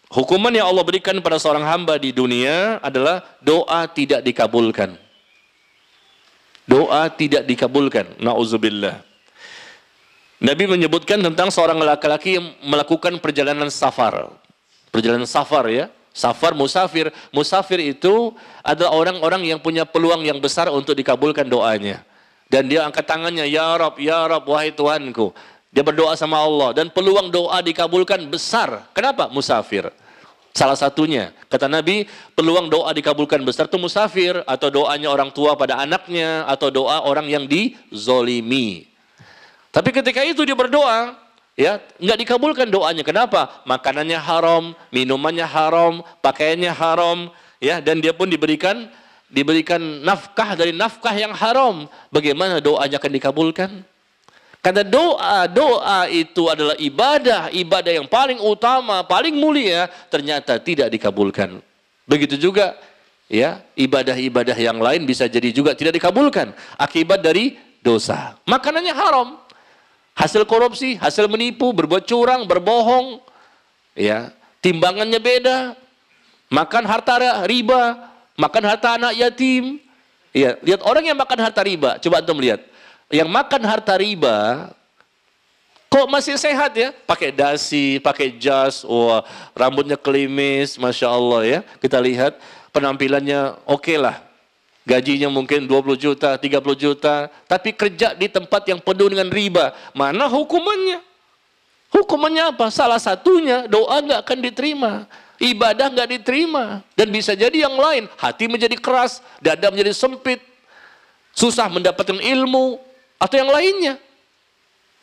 hukuman yang Allah berikan pada seorang hamba di dunia adalah doa tidak dikabulkan. Doa tidak dikabulkan. Nauzubillah. Nabi menyebutkan tentang seorang laki-laki yang melakukan perjalanan safar. Perjalanan safar ya. Safar, musafir. Musafir itu adalah orang-orang yang punya peluang yang besar untuk dikabulkan doanya. Dan dia angkat tangannya, Ya Rab, Ya Rab, wahai Tuhanku. Dia berdoa sama Allah. Dan peluang doa dikabulkan besar. Kenapa? Musafir. Salah satunya, kata Nabi, peluang doa dikabulkan besar itu musafir. Atau doanya orang tua pada anaknya. Atau doa orang yang dizolimi. Tapi ketika itu dia berdoa, ya nggak dikabulkan doanya. Kenapa? Makanannya haram, minumannya haram, pakaiannya haram, ya dan dia pun diberikan diberikan nafkah dari nafkah yang haram, bagaimana doanya akan dikabulkan? Karena doa, doa itu adalah ibadah, ibadah yang paling utama, paling mulia, ternyata tidak dikabulkan. Begitu juga ya, ibadah-ibadah yang lain bisa jadi juga tidak dikabulkan akibat dari dosa. Makanannya haram. Hasil korupsi, hasil menipu, berbuat curang, berbohong, ya, timbangannya beda. Makan harta riba, makan harta anak yatim. Ya, lihat orang yang makan harta riba, coba antum lihat. Yang makan harta riba kok masih sehat ya? Pakai dasi, pakai jas, wah, rambutnya kelimis, Masya Allah ya. Kita lihat penampilannya oke okay lah. Gajinya mungkin 20 juta, 30 juta, tapi kerja di tempat yang penuh dengan riba. Mana hukumannya? Hukumannya apa? Salah satunya doa nggak akan diterima ibadah nggak diterima. Dan bisa jadi yang lain. Hati menjadi keras dada menjadi sempit. Susah mendapatkan ilmu atau yang lainnya.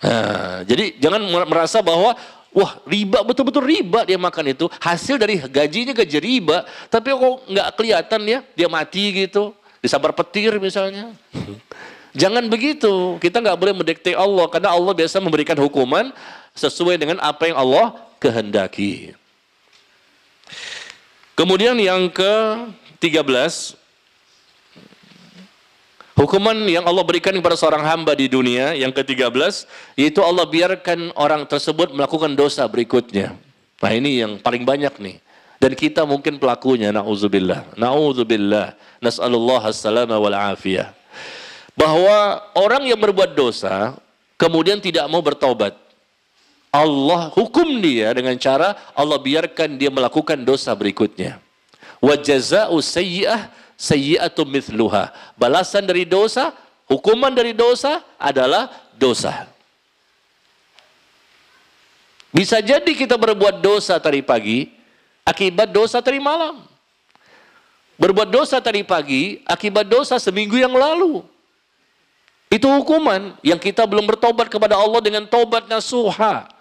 Nah, jadi jangan merasa bahwa wah riba betul-betul riba dia makan itu. Hasil dari gajinya gaji riba. Tapi kok nggak kelihatan ya dia mati gitu. Disabar petir misalnya. Jangan begitu. Kita nggak boleh mendikte Allah. Karena Allah biasa memberikan hukuman sesuai dengan apa yang Allah kehendaki. Kemudian yang ke-13 Hukuman yang Allah berikan kepada seorang hamba di dunia yang ke-13 yaitu Allah biarkan orang tersebut melakukan dosa berikutnya. Nah, ini yang paling banyak nih. Dan kita mungkin pelakunya nauzubillah. Nauzubillah. Nas'alullah as-salama wal afiyah. Bahwa orang yang berbuat dosa kemudian tidak mau bertobat. Allah hukum dia dengan cara Allah biarkan dia melakukan dosa berikutnya. Wa jazaa'u sayyi'ah sayyi'atu mithluha. Balasan dari dosa, hukuman dari dosa adalah dosa. Bisa jadi kita berbuat dosa tadi pagi akibat dosa tadi malam. Berbuat dosa tadi pagi akibat dosa seminggu yang lalu. Itu hukuman yang kita belum bertobat kepada Allah dengan tobat nasuha.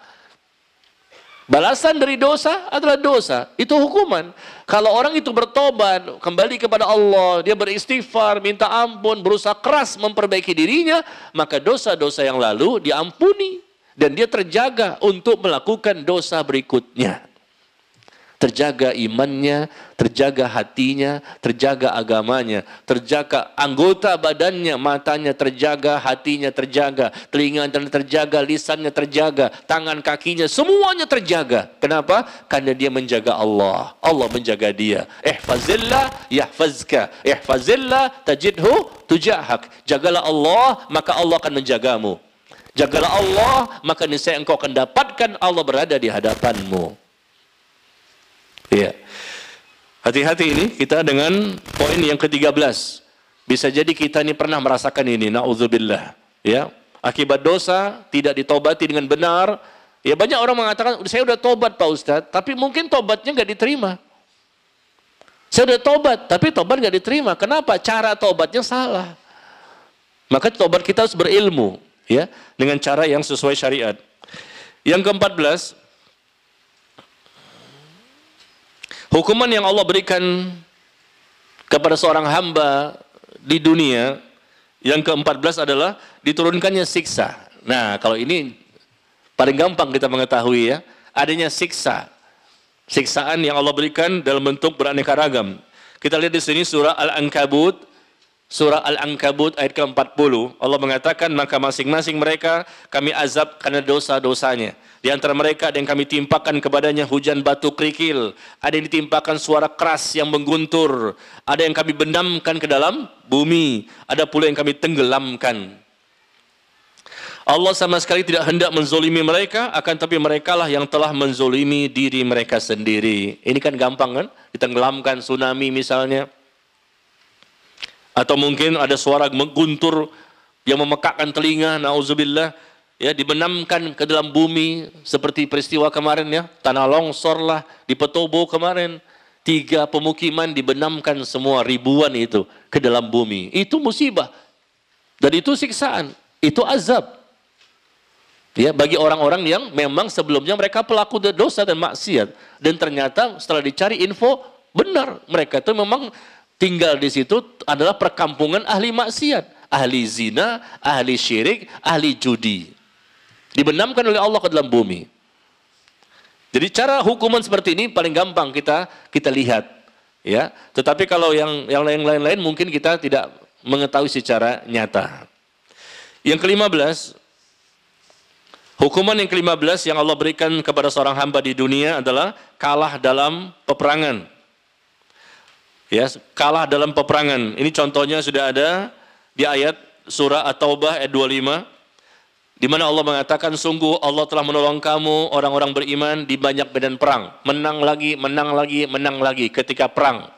Balasan dari dosa adalah dosa. Itu hukuman. Kalau orang itu bertobat, kembali kepada Allah, dia beristighfar, minta ampun, berusaha keras memperbaiki dirinya, maka dosa-dosa yang lalu diampuni dan dia terjaga untuk melakukan dosa berikutnya terjaga imannya, terjaga hatinya, terjaga agamanya, terjaga anggota badannya, matanya terjaga, hatinya terjaga, telinganya terjaga, lisannya terjaga, tangan kakinya semuanya terjaga. Kenapa? Karena dia menjaga Allah. Allah menjaga dia. Ihfazillah yahfazka. Ihfazillah tajidhu tujahak. Jagalah Allah, maka Allah akan menjagamu. Jagalah Allah, maka niscaya engkau akan dapatkan Allah berada di hadapanmu. Iya. Hati-hati ini kita dengan poin yang ke-13. Bisa jadi kita ini pernah merasakan ini, naudzubillah. Ya. Akibat dosa tidak ditobati dengan benar, Ya banyak orang mengatakan, saya udah tobat Pak Ustadz, tapi mungkin tobatnya nggak diterima. Saya udah tobat, tapi tobat nggak diterima. Kenapa? Cara tobatnya salah. Maka tobat kita harus berilmu, ya, dengan cara yang sesuai syariat. Yang keempat belas, hukuman yang Allah berikan kepada seorang hamba di dunia, yang keempat belas adalah diturunkannya siksa. Nah, kalau ini paling gampang kita mengetahui ya, adanya siksa. Siksaan yang Allah berikan dalam bentuk beraneka ragam. Kita lihat di sini surah Al-Ankabut surah Al-Ankabut ayat ke-40 Allah mengatakan maka masing-masing mereka kami azab karena dosa-dosanya. Di antara mereka ada yang kami timpakan kepadanya hujan batu kerikil, ada yang ditimpakan suara keras yang mengguntur, ada yang kami benamkan ke dalam bumi, ada pula yang kami tenggelamkan. Allah sama sekali tidak hendak menzolimi mereka, akan tapi mereka lah yang telah menzolimi diri mereka sendiri. Ini kan gampang kan? Ditenggelamkan tsunami misalnya. Atau mungkin ada suara mengguntur yang memekakkan telinga, na'udzubillah. Ya, dibenamkan ke dalam bumi seperti peristiwa kemarin ya, tanah longsor lah di Petobo kemarin. Tiga pemukiman dibenamkan semua ribuan itu ke dalam bumi. Itu musibah. Dan itu siksaan, itu azab. Ya, bagi orang-orang yang memang sebelumnya mereka pelaku dosa dan maksiat dan ternyata setelah dicari info benar mereka itu memang tinggal di situ adalah perkampungan ahli maksiat, ahli zina, ahli syirik, ahli judi. Dibenamkan oleh Allah ke dalam bumi. Jadi cara hukuman seperti ini paling gampang kita kita lihat, ya. Tetapi kalau yang yang lain-lain mungkin kita tidak mengetahui secara nyata. Yang kelima belas, Hukuman yang ke-15 yang Allah berikan kepada seorang hamba di dunia adalah kalah dalam peperangan. Ya, kalah dalam peperangan. Ini contohnya sudah ada di ayat surah At-Taubah ayat 25 di mana Allah mengatakan sungguh Allah telah menolong kamu orang-orang beriman di banyak medan perang. Menang lagi, menang lagi, menang lagi ketika perang.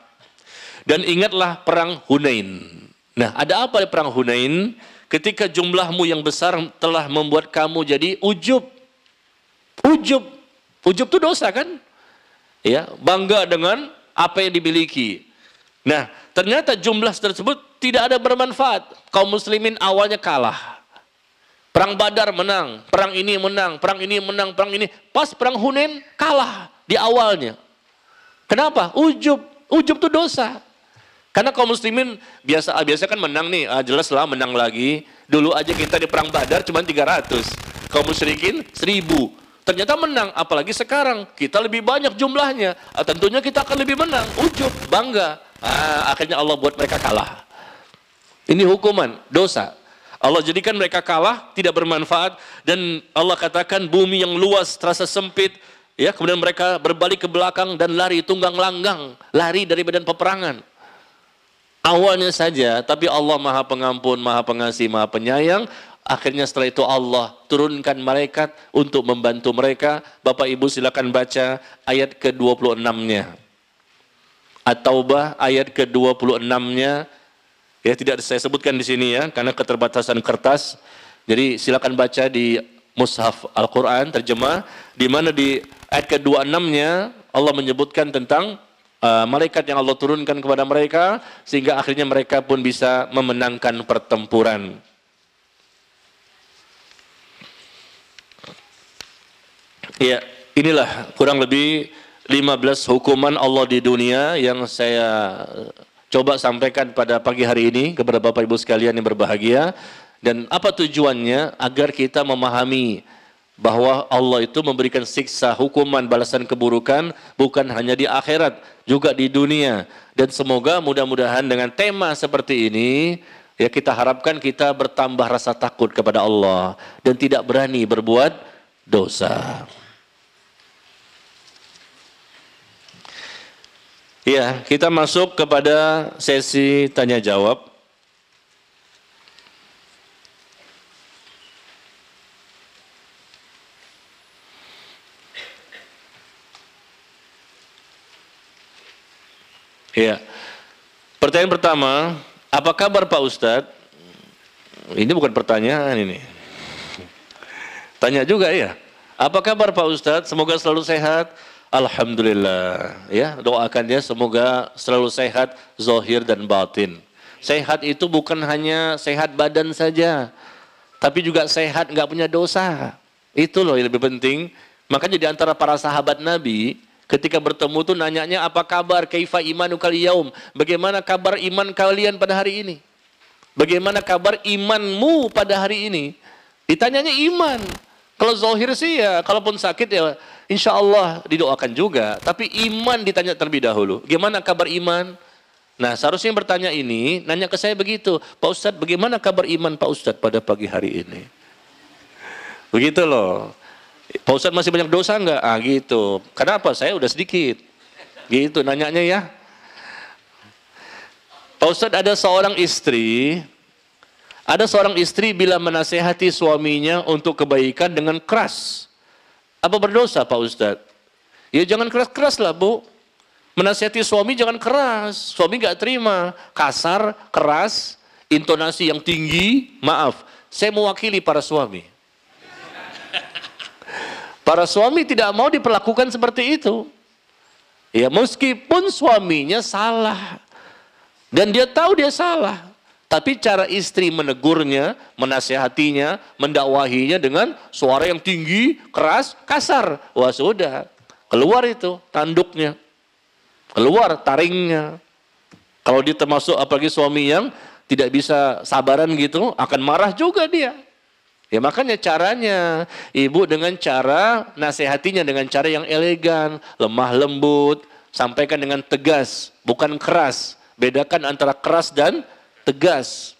Dan ingatlah perang Hunain. Nah, ada apa di perang Hunain? ketika jumlahmu yang besar telah membuat kamu jadi ujub. Ujub. Ujub itu dosa kan? Ya, bangga dengan apa yang dimiliki. Nah, ternyata jumlah tersebut tidak ada bermanfaat. Kaum muslimin awalnya kalah. Perang Badar menang, perang ini menang, perang ini menang, perang ini. Pas perang Hunain kalah di awalnya. Kenapa? Ujub. Ujub itu dosa. Karena kaum muslimin biasa biasa kan menang nih, ah, jelas lah menang lagi. Dulu aja kita di perang Badar cuma 300. Kaum musyrikin 1000. Ternyata menang, apalagi sekarang kita lebih banyak jumlahnya. Ah, tentunya kita akan lebih menang, ujub, bangga. Ah, akhirnya Allah buat mereka kalah. Ini hukuman, dosa. Allah jadikan mereka kalah, tidak bermanfaat dan Allah katakan bumi yang luas terasa sempit, ya kemudian mereka berbalik ke belakang dan lari tunggang langgang, lari dari medan peperangan awalnya saja, tapi Allah Maha Pengampun, Maha Pengasih, Maha Penyayang. Akhirnya setelah itu Allah turunkan malaikat untuk membantu mereka. Bapak Ibu silakan baca ayat ke-26-nya. At-Taubah ayat ke-26-nya. Ya tidak saya sebutkan di sini ya karena keterbatasan kertas. Jadi silakan baca di Mushaf Al-Qur'an terjemah di mana di ayat ke-26-nya Allah menyebutkan tentang uh, malaikat yang Allah turunkan kepada mereka sehingga akhirnya mereka pun bisa memenangkan pertempuran. Ya, inilah kurang lebih 15 hukuman Allah di dunia yang saya coba sampaikan pada pagi hari ini kepada Bapak Ibu sekalian yang berbahagia dan apa tujuannya agar kita memahami bahwa Allah itu memberikan siksa, hukuman, balasan keburukan bukan hanya di akhirat, juga di dunia. Dan semoga mudah-mudahan dengan tema seperti ini ya kita harapkan kita bertambah rasa takut kepada Allah dan tidak berani berbuat dosa. Ya, kita masuk kepada sesi tanya jawab. Ya. Pertanyaan pertama, apa kabar Pak Ustadz? Ini bukan pertanyaan ini. Tanya juga ya. Apa kabar Pak Ustadz? Semoga selalu sehat. Alhamdulillah. Ya, doakan dia semoga selalu sehat, zohir dan batin. Sehat itu bukan hanya sehat badan saja, tapi juga sehat nggak punya dosa. Itu loh yang lebih penting. Makanya di antara para sahabat Nabi, ketika bertemu tuh nanyanya apa kabar kaifa imanu yaum? Bagaimana kabar iman kalian pada hari ini? Bagaimana kabar imanmu pada hari ini? Ditanyanya iman. Kalau zohir sih ya, kalaupun sakit ya insya Allah didoakan juga. Tapi iman ditanya terlebih dahulu. Gimana kabar iman? Nah seharusnya yang bertanya ini, nanya ke saya begitu. Pak Ustadz bagaimana kabar iman Pak Ustadz pada pagi hari ini? Begitu loh. Pak Ustadz masih banyak dosa enggak? Ah gitu. Kenapa? Saya udah sedikit. Gitu nanyanya ya. Pak Ustadz ada seorang istri ada seorang istri bila menasehati suaminya untuk kebaikan dengan keras. Apa berdosa Pak Ustadz? Ya jangan keras-keras lah Bu. Menasehati suami jangan keras. Suami gak terima. Kasar, keras, intonasi yang tinggi. Maaf, saya mewakili para suami. Para suami tidak mau diperlakukan seperti itu. Ya meskipun suaminya salah. Dan dia tahu dia salah. Tapi cara istri menegurnya, menasehatinya, mendakwahinya dengan suara yang tinggi, keras, kasar. Wah sudah, keluar itu tanduknya. Keluar taringnya. Kalau dia termasuk apalagi suami yang tidak bisa sabaran gitu, akan marah juga dia. Ya makanya caranya, ibu dengan cara nasihatinya dengan cara yang elegan, lemah lembut, sampaikan dengan tegas, bukan keras. Bedakan antara keras dan tegas.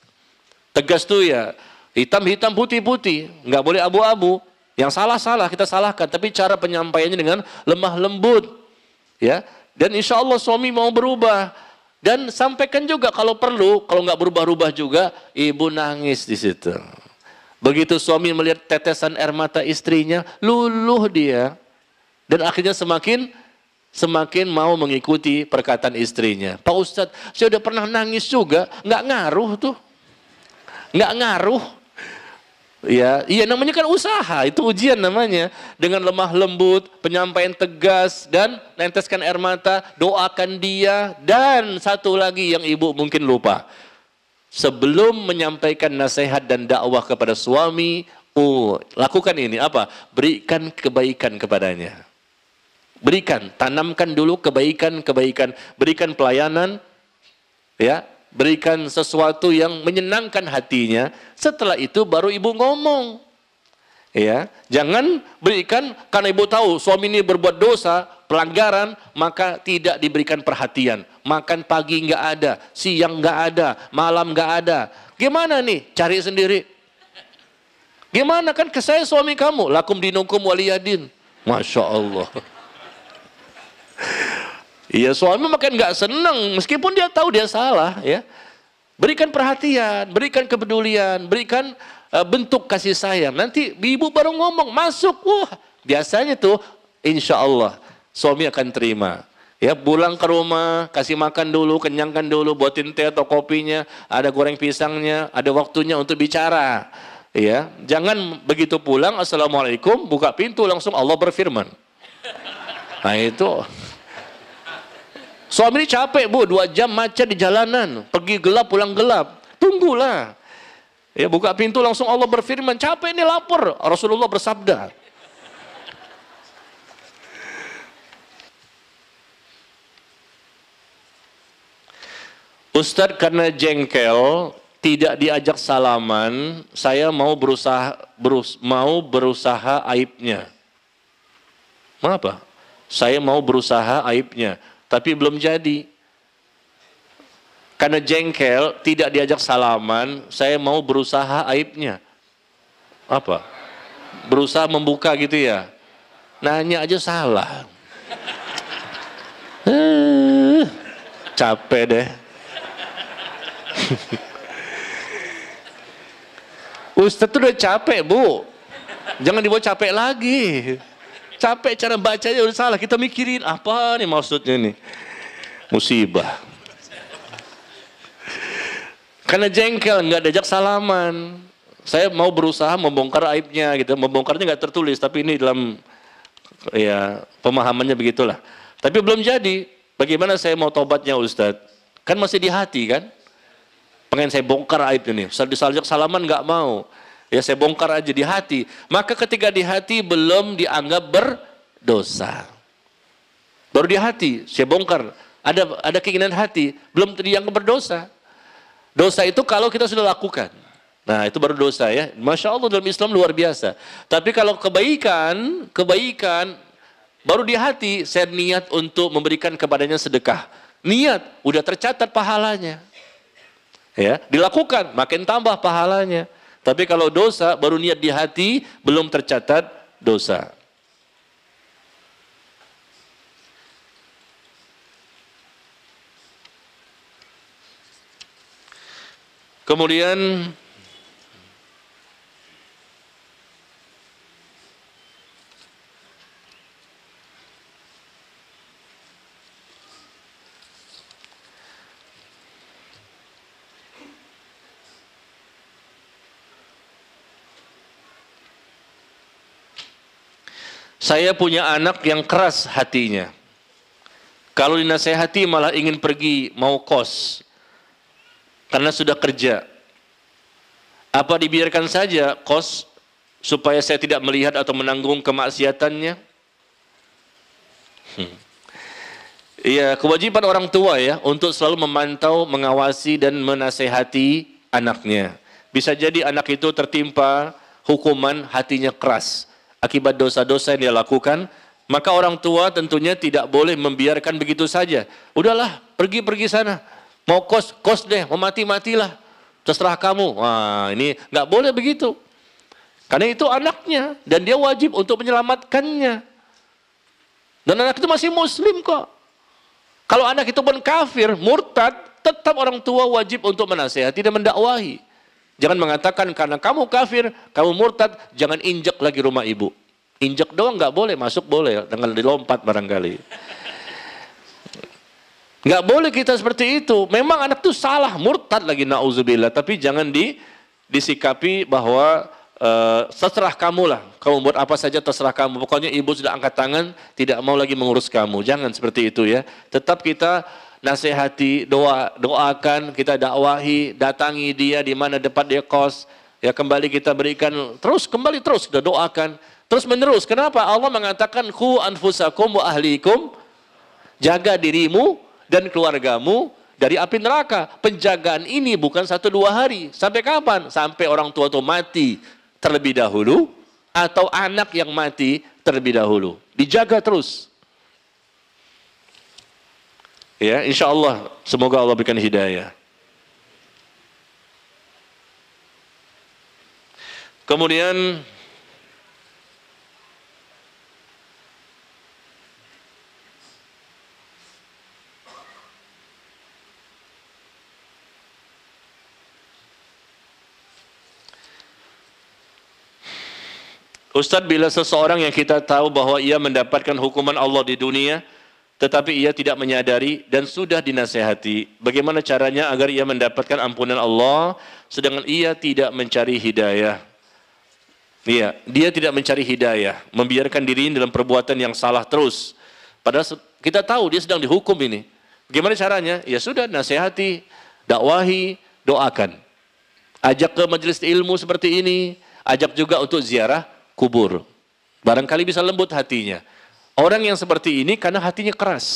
Tegas tuh ya hitam-hitam putih-putih, nggak boleh abu-abu. Yang salah-salah kita salahkan, tapi cara penyampaiannya dengan lemah lembut. Ya, dan insya Allah suami mau berubah. Dan sampaikan juga kalau perlu, kalau nggak berubah-ubah juga, ibu nangis di situ. Begitu suami melihat tetesan air mata istrinya, luluh dia. Dan akhirnya semakin semakin mau mengikuti perkataan istrinya. Pak Ustadz, saya udah pernah nangis juga, nggak ngaruh tuh. Nggak ngaruh. Ya, iya namanya kan usaha, itu ujian namanya. Dengan lemah lembut, penyampaian tegas, dan nenteskan air mata, doakan dia, dan satu lagi yang ibu mungkin lupa. Sebelum menyampaikan nasihat dan dakwah kepada suami, oh, lakukan ini, apa? Berikan kebaikan kepadanya. Berikan, tanamkan dulu kebaikan-kebaikan, berikan pelayanan, ya, berikan sesuatu yang menyenangkan hatinya. Setelah itu baru ibu ngomong. Ya, jangan berikan karena ibu tahu suami ini berbuat dosa, pelanggaran, maka tidak diberikan perhatian. Makan pagi nggak ada, siang nggak ada, malam nggak ada. Gimana nih? Cari sendiri. Gimana kan ke saya suami kamu? Lakum dinukum waliyadin. Masya Allah. Iya suami makin nggak senang meskipun dia tahu dia salah ya. Berikan perhatian, berikan kepedulian, berikan uh, bentuk kasih sayang. Nanti ibu baru ngomong masuk, wah biasanya tuh insya Allah suami akan terima. Ya pulang ke rumah, kasih makan dulu, kenyangkan dulu, buatin teh atau kopinya, ada goreng pisangnya, ada waktunya untuk bicara. Ya, jangan begitu pulang, assalamualaikum, buka pintu langsung Allah berfirman. Nah itu Suami ini capek bu, dua jam macet di jalanan, pergi gelap pulang gelap. Tunggulah. Ya buka pintu langsung Allah berfirman, capek ini lapar. Rasulullah bersabda. Ustadz karena jengkel tidak diajak salaman, saya mau berusaha berus, mau berusaha aibnya. Mengapa? Saya mau berusaha aibnya tapi belum jadi. Karena jengkel, tidak diajak salaman, saya mau berusaha aibnya. Apa? Berusaha membuka gitu ya. Nanya aja salah. Eh, capek deh. Ustadz tuh udah capek bu. Jangan dibawa capek lagi. Capek cara bacanya udah salah. Kita mikirin apa nih maksudnya nih. Musibah. Karena jengkel, nggak diajak salaman. Saya mau berusaha membongkar aibnya gitu. Membongkarnya nggak tertulis, tapi ini dalam ya pemahamannya begitulah. Tapi belum jadi. Bagaimana saya mau tobatnya Ustadz? Kan masih di hati kan? Pengen saya bongkar aib ini. Ustadz disaljak salaman nggak mau. Ya saya bongkar aja di hati. Maka ketika di hati belum dianggap berdosa. Baru di hati saya bongkar. Ada ada keinginan hati, belum dianggap berdosa. Dosa itu kalau kita sudah lakukan. Nah itu baru dosa ya. Masya Allah dalam Islam luar biasa. Tapi kalau kebaikan, kebaikan baru di hati saya niat untuk memberikan kepadanya sedekah. Niat, udah tercatat pahalanya. Ya, dilakukan, makin tambah pahalanya. Tapi kalau dosa baru niat di hati, belum tercatat dosa. Kemudian Saya punya anak yang keras hatinya. Kalau dinasehati malah ingin pergi mau kos. Karena sudah kerja. Apa dibiarkan saja kos supaya saya tidak melihat atau menanggung kemaksiatannya? Hmm. Iya, kewajiban orang tua ya untuk selalu memantau, mengawasi dan menasehati anaknya. Bisa jadi anak itu tertimpa hukuman hatinya keras akibat dosa-dosa yang dia lakukan, maka orang tua tentunya tidak boleh membiarkan begitu saja. Udahlah, pergi-pergi sana. Mau kos, kos deh, mau mati-matilah. Terserah kamu. Wah, ini nggak boleh begitu. Karena itu anaknya dan dia wajib untuk menyelamatkannya. Dan anak itu masih muslim kok. Kalau anak itu pun kafir, murtad, tetap orang tua wajib untuk menasehati dan mendakwahi. Jangan mengatakan karena kamu kafir, kamu murtad, jangan injek lagi rumah ibu. Injek doang nggak boleh, masuk boleh, dengan dilompat barangkali. Nggak boleh kita seperti itu. Memang anak itu salah, murtad lagi nauzubillah. Tapi jangan di, disikapi bahwa uh, terserah kamu lah. Kamu buat apa saja terserah kamu. Pokoknya ibu sudah angkat tangan, tidak mau lagi mengurus kamu. Jangan seperti itu ya. Tetap kita nasihati, doa, doakan, kita dakwahi, datangi dia di mana depan dia kos, ya kembali kita berikan, terus kembali terus kita doakan, terus menerus. Kenapa? Allah mengatakan ku anfusakum wa ahlikum, jaga dirimu dan keluargamu dari api neraka. Penjagaan ini bukan satu dua hari. Sampai kapan? Sampai orang tua itu mati terlebih dahulu atau anak yang mati terlebih dahulu. Dijaga terus. Ya, insya Allah semoga Allah berikan hidayah. Kemudian Ustadz bila seseorang yang kita tahu bahwa ia mendapatkan hukuman Allah di dunia tetapi ia tidak menyadari dan sudah dinasehati. Bagaimana caranya agar ia mendapatkan ampunan Allah sedangkan ia tidak mencari hidayah. Iya, dia tidak mencari hidayah, membiarkan diri dalam perbuatan yang salah terus. Padahal kita tahu dia sedang dihukum ini. Bagaimana caranya? Ya sudah, nasihati, dakwahi, doakan. Ajak ke majelis ilmu seperti ini, ajak juga untuk ziarah kubur. Barangkali bisa lembut hatinya. Orang yang seperti ini karena hatinya keras.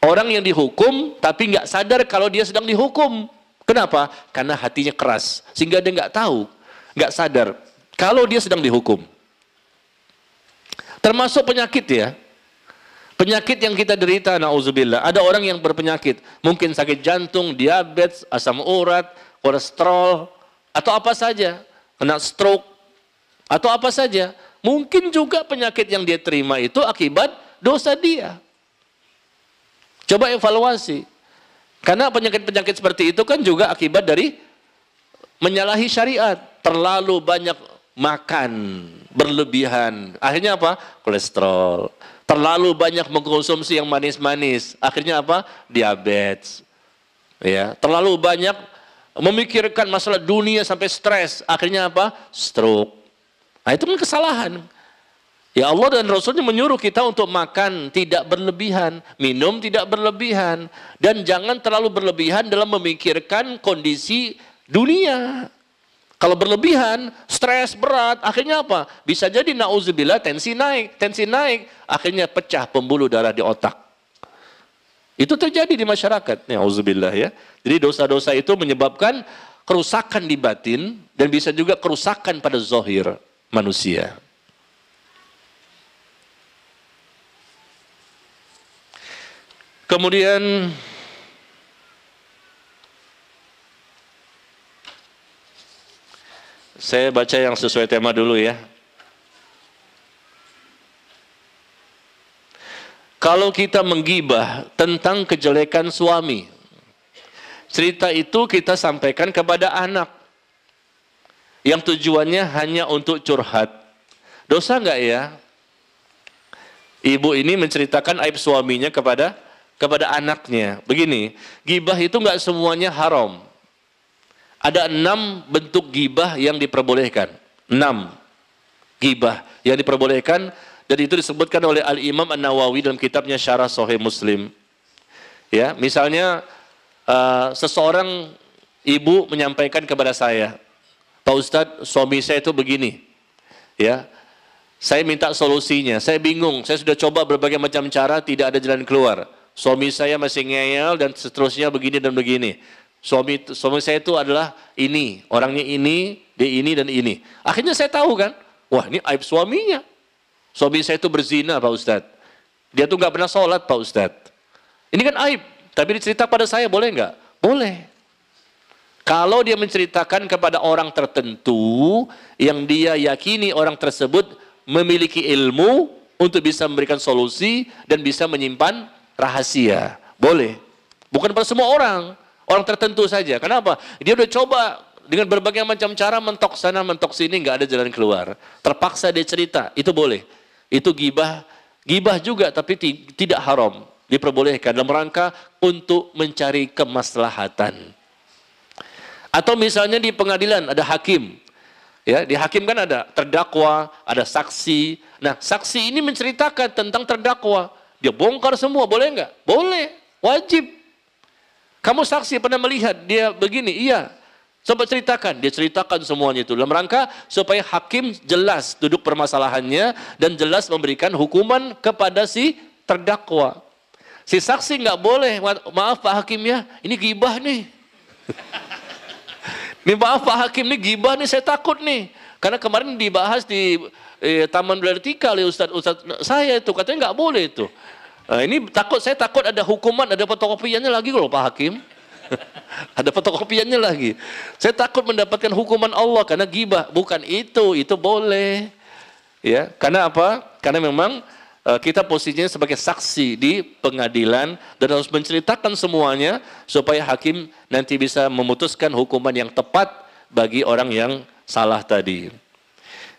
Orang yang dihukum tapi nggak sadar kalau dia sedang dihukum. Kenapa? Karena hatinya keras. Sehingga dia nggak tahu, nggak sadar kalau dia sedang dihukum. Termasuk penyakit ya. Penyakit yang kita derita, na'udzubillah. Ada orang yang berpenyakit. Mungkin sakit jantung, diabetes, asam urat, kolesterol, atau apa saja. Kena stroke, atau apa saja. Mungkin juga penyakit yang dia terima itu akibat dosa dia. Coba evaluasi. Karena penyakit-penyakit seperti itu kan juga akibat dari menyalahi syariat. Terlalu banyak makan, berlebihan. Akhirnya apa? Kolesterol. Terlalu banyak mengkonsumsi yang manis-manis. Akhirnya apa? Diabetes. Ya, terlalu banyak memikirkan masalah dunia sampai stres, akhirnya apa? Stroke. Nah itu kan kesalahan. Ya Allah dan Rasulnya menyuruh kita untuk makan tidak berlebihan, minum tidak berlebihan, dan jangan terlalu berlebihan dalam memikirkan kondisi dunia. Kalau berlebihan, stres berat, akhirnya apa? Bisa jadi nauzubillah tensi naik, tensi naik, akhirnya pecah pembuluh darah di otak. Itu terjadi di masyarakat, nauzubillah ya. Jadi dosa-dosa itu menyebabkan kerusakan di batin dan bisa juga kerusakan pada zohir manusia. Kemudian saya baca yang sesuai tema dulu ya. Kalau kita menggibah tentang kejelekan suami, cerita itu kita sampaikan kepada anak yang tujuannya hanya untuk curhat. Dosa enggak ya? Ibu ini menceritakan aib suaminya kepada kepada anaknya. Begini, gibah itu nggak semuanya haram. Ada enam bentuk gibah yang diperbolehkan. Enam gibah yang diperbolehkan dan itu disebutkan oleh Al Imam An Nawawi dalam kitabnya Syarah Sahih Muslim. Ya, misalnya uh, seseorang ibu menyampaikan kepada saya, Pak Ustadz, suami saya itu begini, ya, saya minta solusinya, saya bingung, saya sudah coba berbagai macam cara, tidak ada jalan keluar suami saya masih ngeyel dan seterusnya begini dan begini. Suami suami saya itu adalah ini, orangnya ini, dia ini dan ini. Akhirnya saya tahu kan, wah ini aib suaminya. Suami saya itu berzina Pak Ustadz. Dia tuh nggak pernah sholat Pak Ustadz. Ini kan aib, tapi dicerita pada saya boleh nggak? Boleh. Kalau dia menceritakan kepada orang tertentu yang dia yakini orang tersebut memiliki ilmu untuk bisa memberikan solusi dan bisa menyimpan rahasia. Boleh. Bukan pada semua orang. Orang tertentu saja. Kenapa? Dia udah coba dengan berbagai macam cara mentok sana, mentok sini, nggak ada jalan keluar. Terpaksa dia cerita, itu boleh. Itu gibah, gibah juga tapi tidak haram. Diperbolehkan dalam rangka untuk mencari kemaslahatan. Atau misalnya di pengadilan ada hakim. Ya, di hakim kan ada terdakwa, ada saksi. Nah, saksi ini menceritakan tentang terdakwa. Dia bongkar semua, boleh enggak? Boleh, wajib. Kamu saksi pernah melihat dia begini? Iya. Coba ceritakan, dia ceritakan semuanya itu dalam rangka supaya hakim jelas duduk permasalahannya dan jelas memberikan hukuman kepada si terdakwa. Si saksi nggak boleh, maaf Pak Hakim ya, ini gibah nih. Ini maaf Pak Hakim, ini gibah nih, saya takut nih. Karena kemarin dibahas di eh, Taman Dialektika oleh Ustadz Ustadz saya itu, katanya nggak boleh itu. Nah, ini takut saya takut ada hukuman, ada fotokopiannya lagi loh Pak Hakim. ada fotokopiannya lagi. Saya takut mendapatkan hukuman Allah karena gibah. Bukan itu, itu boleh. Ya, karena apa? Karena memang kita posisinya sebagai saksi di pengadilan dan harus menceritakan semuanya supaya hakim nanti bisa memutuskan hukuman yang tepat bagi orang yang salah tadi.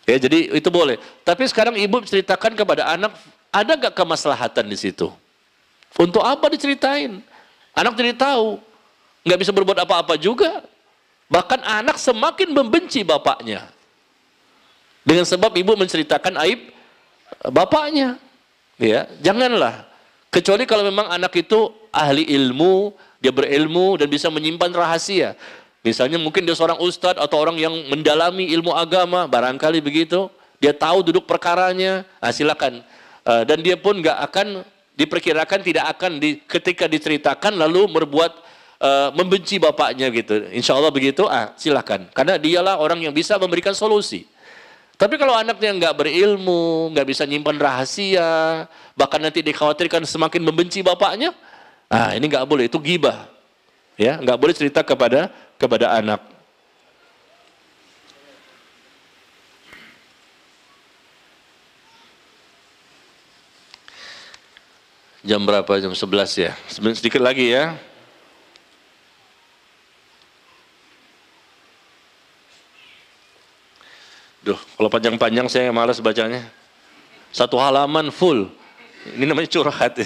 Ya, jadi itu boleh. Tapi sekarang ibu ceritakan kepada anak ada gak kemaslahatan di situ? Untuk apa diceritain? Anak jadi tahu, nggak bisa berbuat apa-apa juga. Bahkan anak semakin membenci bapaknya. Dengan sebab ibu menceritakan aib bapaknya. Ya, janganlah. Kecuali kalau memang anak itu ahli ilmu, dia berilmu dan bisa menyimpan rahasia. Misalnya mungkin dia seorang ustadz atau orang yang mendalami ilmu agama, barangkali begitu. Dia tahu duduk perkaranya, nah, silakan Eh, dan dia pun nggak akan diperkirakan tidak akan di, ketika diceritakan lalu berbuat uh, membenci bapaknya gitu. Insya Allah begitu, ah silakan. Karena dialah orang yang bisa memberikan solusi. Tapi kalau anaknya nggak berilmu, nggak bisa nyimpan rahasia, bahkan nanti dikhawatirkan semakin membenci bapaknya, ah ini nggak boleh, itu gibah. Ya, nggak boleh cerita kepada kepada anak. Jam berapa? Jam 11 ya. Sedikit lagi ya. Duh, kalau panjang-panjang saya malas bacanya. Satu halaman full. Ini namanya curhat.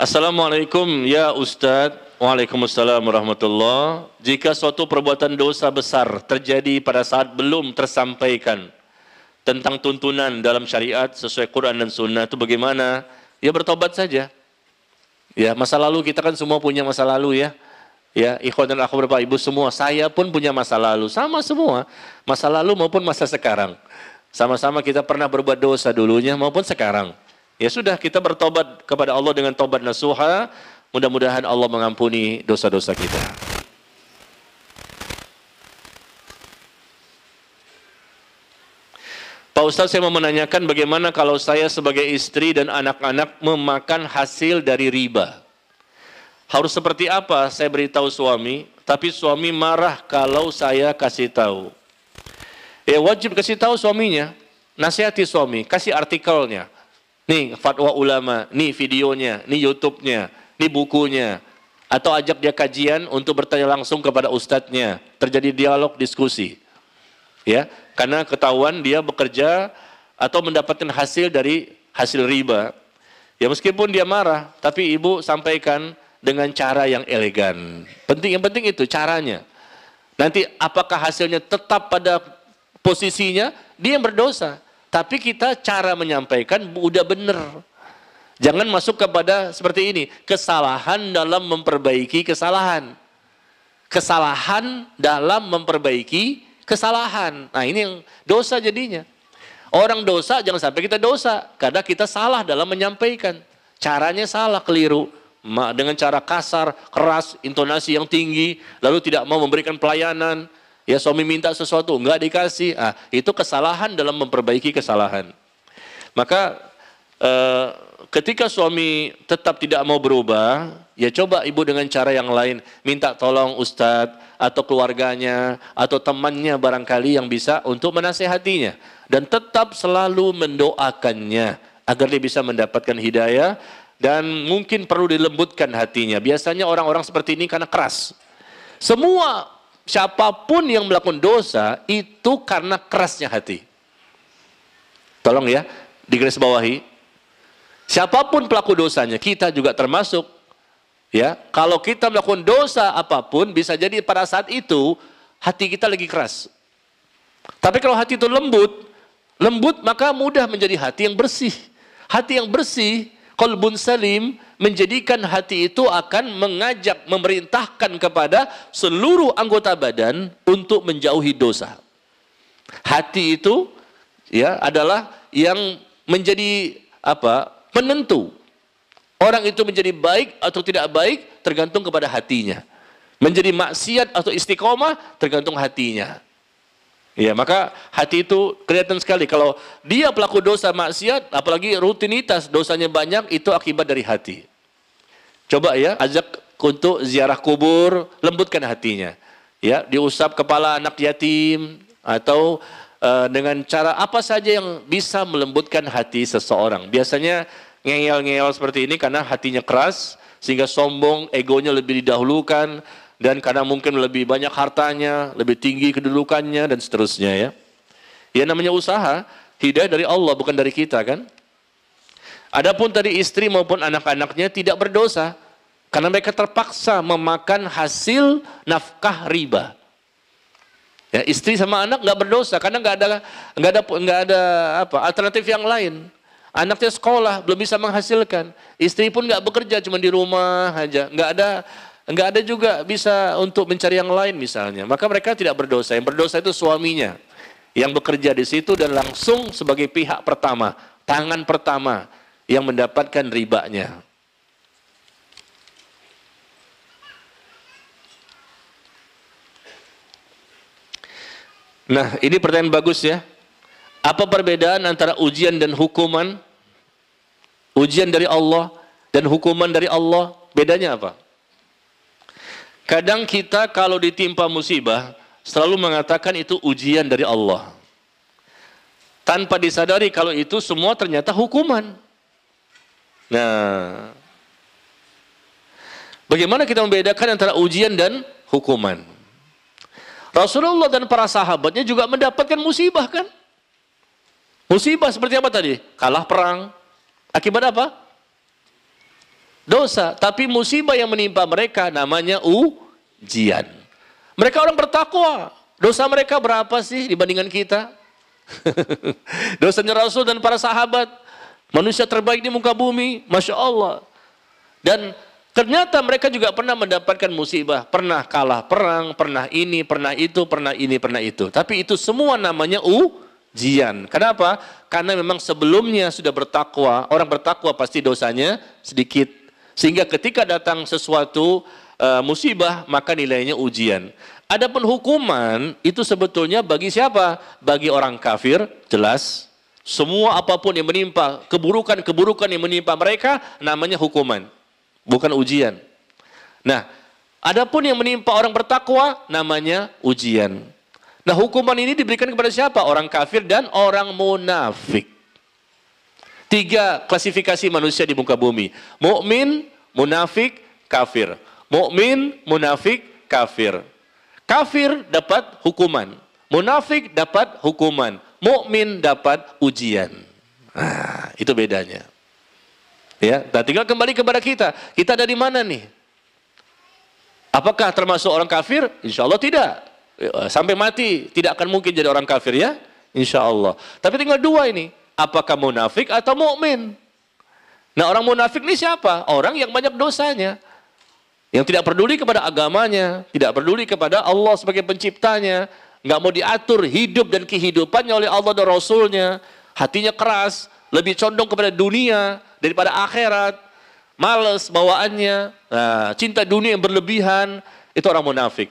Assalamualaikum ya Ustadz. Waalaikumsalam warahmatullah. Jika suatu perbuatan dosa besar terjadi pada saat belum tersampaikan tentang tuntunan dalam syariat sesuai Quran dan Sunnah itu bagaimana? Ya bertobat saja. Ya masa lalu kita kan semua punya masa lalu ya. Ya ikhwan dan akhwat bapak ibu semua. Saya pun punya masa lalu. Sama semua. Masa lalu maupun masa sekarang. Sama-sama kita pernah berbuat dosa dulunya maupun sekarang. Ya sudah kita bertobat kepada Allah dengan tobat nasuha Mudah-mudahan Allah mengampuni dosa-dosa kita. Pak Ustaz saya mau menanyakan bagaimana kalau saya sebagai istri dan anak-anak memakan hasil dari riba. Harus seperti apa saya beritahu suami, tapi suami marah kalau saya kasih tahu. Ya wajib kasih tahu suaminya, nasihati suami, kasih artikelnya. Nih fatwa ulama, nih videonya, nih YouTube-nya, ini bukunya. Atau ajak dia kajian untuk bertanya langsung kepada ustadznya. Terjadi dialog, diskusi. Ya, karena ketahuan dia bekerja atau mendapatkan hasil dari hasil riba. Ya meskipun dia marah, tapi ibu sampaikan dengan cara yang elegan. Penting yang penting itu caranya. Nanti apakah hasilnya tetap pada posisinya, dia yang berdosa. Tapi kita cara menyampaikan udah benar. Jangan masuk kepada seperti ini, kesalahan dalam memperbaiki kesalahan. Kesalahan dalam memperbaiki kesalahan. Nah, ini yang dosa jadinya. Orang dosa jangan sampai kita dosa karena kita salah dalam menyampaikan. Caranya salah, keliru. Dengan cara kasar, keras, intonasi yang tinggi, lalu tidak mau memberikan pelayanan. Ya suami minta sesuatu, enggak dikasih. Ah, itu kesalahan dalam memperbaiki kesalahan. Maka eh, ketika suami tetap tidak mau berubah, ya coba ibu dengan cara yang lain, minta tolong ustadz atau keluarganya atau temannya barangkali yang bisa untuk menasehatinya dan tetap selalu mendoakannya agar dia bisa mendapatkan hidayah dan mungkin perlu dilembutkan hatinya. Biasanya orang-orang seperti ini karena keras. Semua siapa pun yang melakukan dosa itu karena kerasnya hati. Tolong ya, digaris bawahi Siapa pun pelaku dosanya, kita juga termasuk. Ya, kalau kita melakukan dosa apa pun, bisa jadi pada saat itu hati kita lagi keras. Tapi kalau hati itu lembut, lembut maka mudah menjadi hati yang bersih. Hati yang bersih, kolbun salim, menjadikan hati itu akan mengajak, memerintahkan kepada seluruh anggota badan untuk menjauhi dosa. Hati itu ya adalah yang menjadi apa penentu. Orang itu menjadi baik atau tidak baik tergantung kepada hatinya. Menjadi maksiat atau istiqomah tergantung hatinya. Ya, maka hati itu kelihatan sekali kalau dia pelaku dosa maksiat, apalagi rutinitas dosanya banyak itu akibat dari hati. Coba ya, ajak untuk ziarah kubur, lembutkan hatinya. Ya, diusap kepala anak yatim atau uh, dengan cara apa saja yang bisa melembutkan hati seseorang. Biasanya ngeyel-ngeyel seperti ini karena hatinya keras sehingga sombong, egonya lebih didahulukan dan karena mungkin lebih banyak hartanya, lebih tinggi kedudukannya dan seterusnya ya. Ya namanya usaha, hidayah dari Allah bukan dari kita kan. Adapun tadi istri maupun anak-anaknya tidak berdosa karena mereka terpaksa memakan hasil nafkah riba. Ya, istri sama anak nggak berdosa karena nggak ada nggak ada nggak ada apa alternatif yang lain. Anaknya sekolah, belum bisa menghasilkan. Istri pun nggak bekerja, cuma di rumah aja. Nggak ada nggak ada juga bisa untuk mencari yang lain misalnya. Maka mereka tidak berdosa. Yang berdosa itu suaminya yang bekerja di situ dan langsung sebagai pihak pertama, tangan pertama yang mendapatkan ribanya. Nah, ini pertanyaan bagus ya. Apa perbedaan antara ujian dan hukuman? Ujian dari Allah dan hukuman dari Allah, bedanya apa? Kadang kita kalau ditimpa musibah, selalu mengatakan itu ujian dari Allah. Tanpa disadari kalau itu semua ternyata hukuman. Nah, bagaimana kita membedakan antara ujian dan hukuman? Rasulullah dan para sahabatnya juga mendapatkan musibah kan? Musibah seperti apa tadi? Kalah perang, Akibat apa? dosa, tapi musibah yang menimpa mereka namanya ujian. Mereka orang bertakwa. Dosa mereka berapa sih dibandingkan kita? Dosanya Rasul dan para sahabat, manusia terbaik di muka bumi, masya Allah. Dan ternyata mereka juga pernah mendapatkan musibah, pernah kalah perang, pernah ini, pernah itu, pernah ini, pernah itu. Tapi itu semua namanya ujian. Kenapa? Karena memang sebelumnya sudah bertakwa, orang bertakwa pasti dosanya sedikit. Sehingga ketika datang sesuatu uh, musibah, maka nilainya ujian. Adapun hukuman itu sebetulnya bagi siapa? Bagi orang kafir, jelas. Semua apa pun yang menimpa, keburukan-keburukan yang menimpa mereka, namanya hukuman. Bukan ujian. Nah, adapun yang menimpa orang bertakwa, namanya ujian. Nah, hukuman ini diberikan kepada siapa? Orang kafir dan orang munafik. Tiga klasifikasi manusia di muka bumi. Mukmin, munafik, kafir. Mukmin, munafik, kafir. Kafir dapat hukuman. Munafik dapat hukuman. Mukmin dapat ujian. Nah, itu bedanya. Ya, dan tinggal kembali kepada kita. Kita dari mana nih? Apakah termasuk orang kafir? Insya Allah tidak. Sampai mati tidak akan mungkin jadi orang kafir ya. Insya Allah. Tapi tinggal dua ini apakah munafik atau mukmin. Nah orang munafik ini siapa? Orang yang banyak dosanya. Yang tidak peduli kepada agamanya, tidak peduli kepada Allah sebagai penciptanya, nggak mau diatur hidup dan kehidupannya oleh Allah dan Rasulnya, hatinya keras, lebih condong kepada dunia daripada akhirat, males bawaannya, nah, cinta dunia yang berlebihan, itu orang munafik.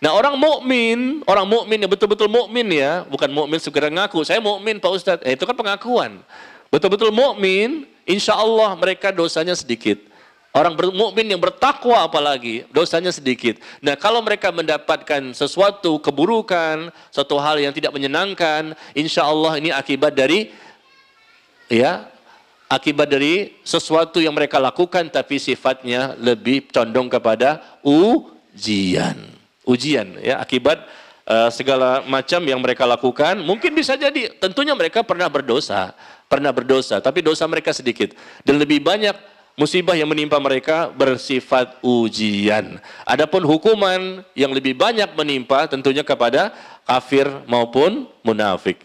Nah orang mukmin, orang mukmin yang betul-betul mukmin ya, bukan mukmin segera ngaku, saya mukmin Pak Ustadz. Eh, itu kan pengakuan. Betul-betul mukmin, insya Allah mereka dosanya sedikit. Orang mukmin yang bertakwa apalagi dosanya sedikit. Nah kalau mereka mendapatkan sesuatu keburukan, suatu hal yang tidak menyenangkan, insya Allah ini akibat dari ya akibat dari sesuatu yang mereka lakukan tapi sifatnya lebih condong kepada ujian ujian ya akibat uh, segala macam yang mereka lakukan. Mungkin bisa jadi tentunya mereka pernah berdosa pernah berdosa tapi dosa mereka sedikit. Dan lebih banyak musibah yang menimpa mereka bersifat ujian. Adapun hukuman yang lebih banyak menimpa tentunya kepada kafir maupun munafik.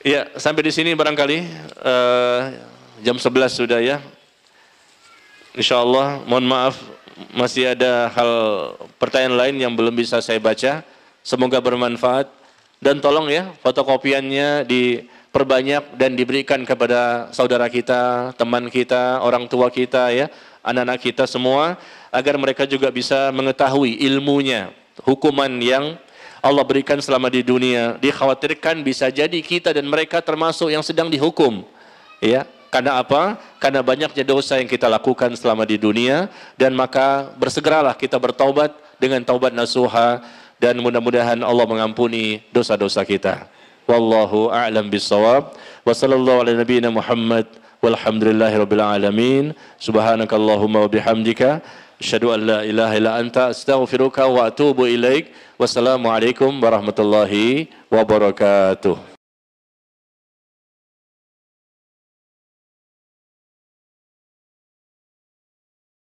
Ya sampai di sini barangkali uh, jam 11 sudah ya. Insyaallah mohon maaf masih ada hal pertanyaan lain yang belum bisa saya baca. Semoga bermanfaat dan tolong ya fotokopiannya diperbanyak dan diberikan kepada saudara kita, teman kita, orang tua kita ya, anak-anak kita semua agar mereka juga bisa mengetahui ilmunya, hukuman yang Allah berikan selama di dunia. Dikhawatirkan bisa jadi kita dan mereka termasuk yang sedang dihukum. Ya, karena apa? Karena banyaknya dosa yang kita lakukan selama di dunia dan maka bersegeralah kita bertaubat dengan taubat nasuha dan mudah-mudahan Allah mengampuni dosa-dosa kita. Wallahu a'lam bissawab. Ala Muhammad walhamdulillahi rabbil alamin. Subhanakallahumma wa bihamdika asyhadu an la ilaha illa anta astaghfiruka wa atubu ilaik. Wassalamualaikum warahmatullahi wabarakatuh.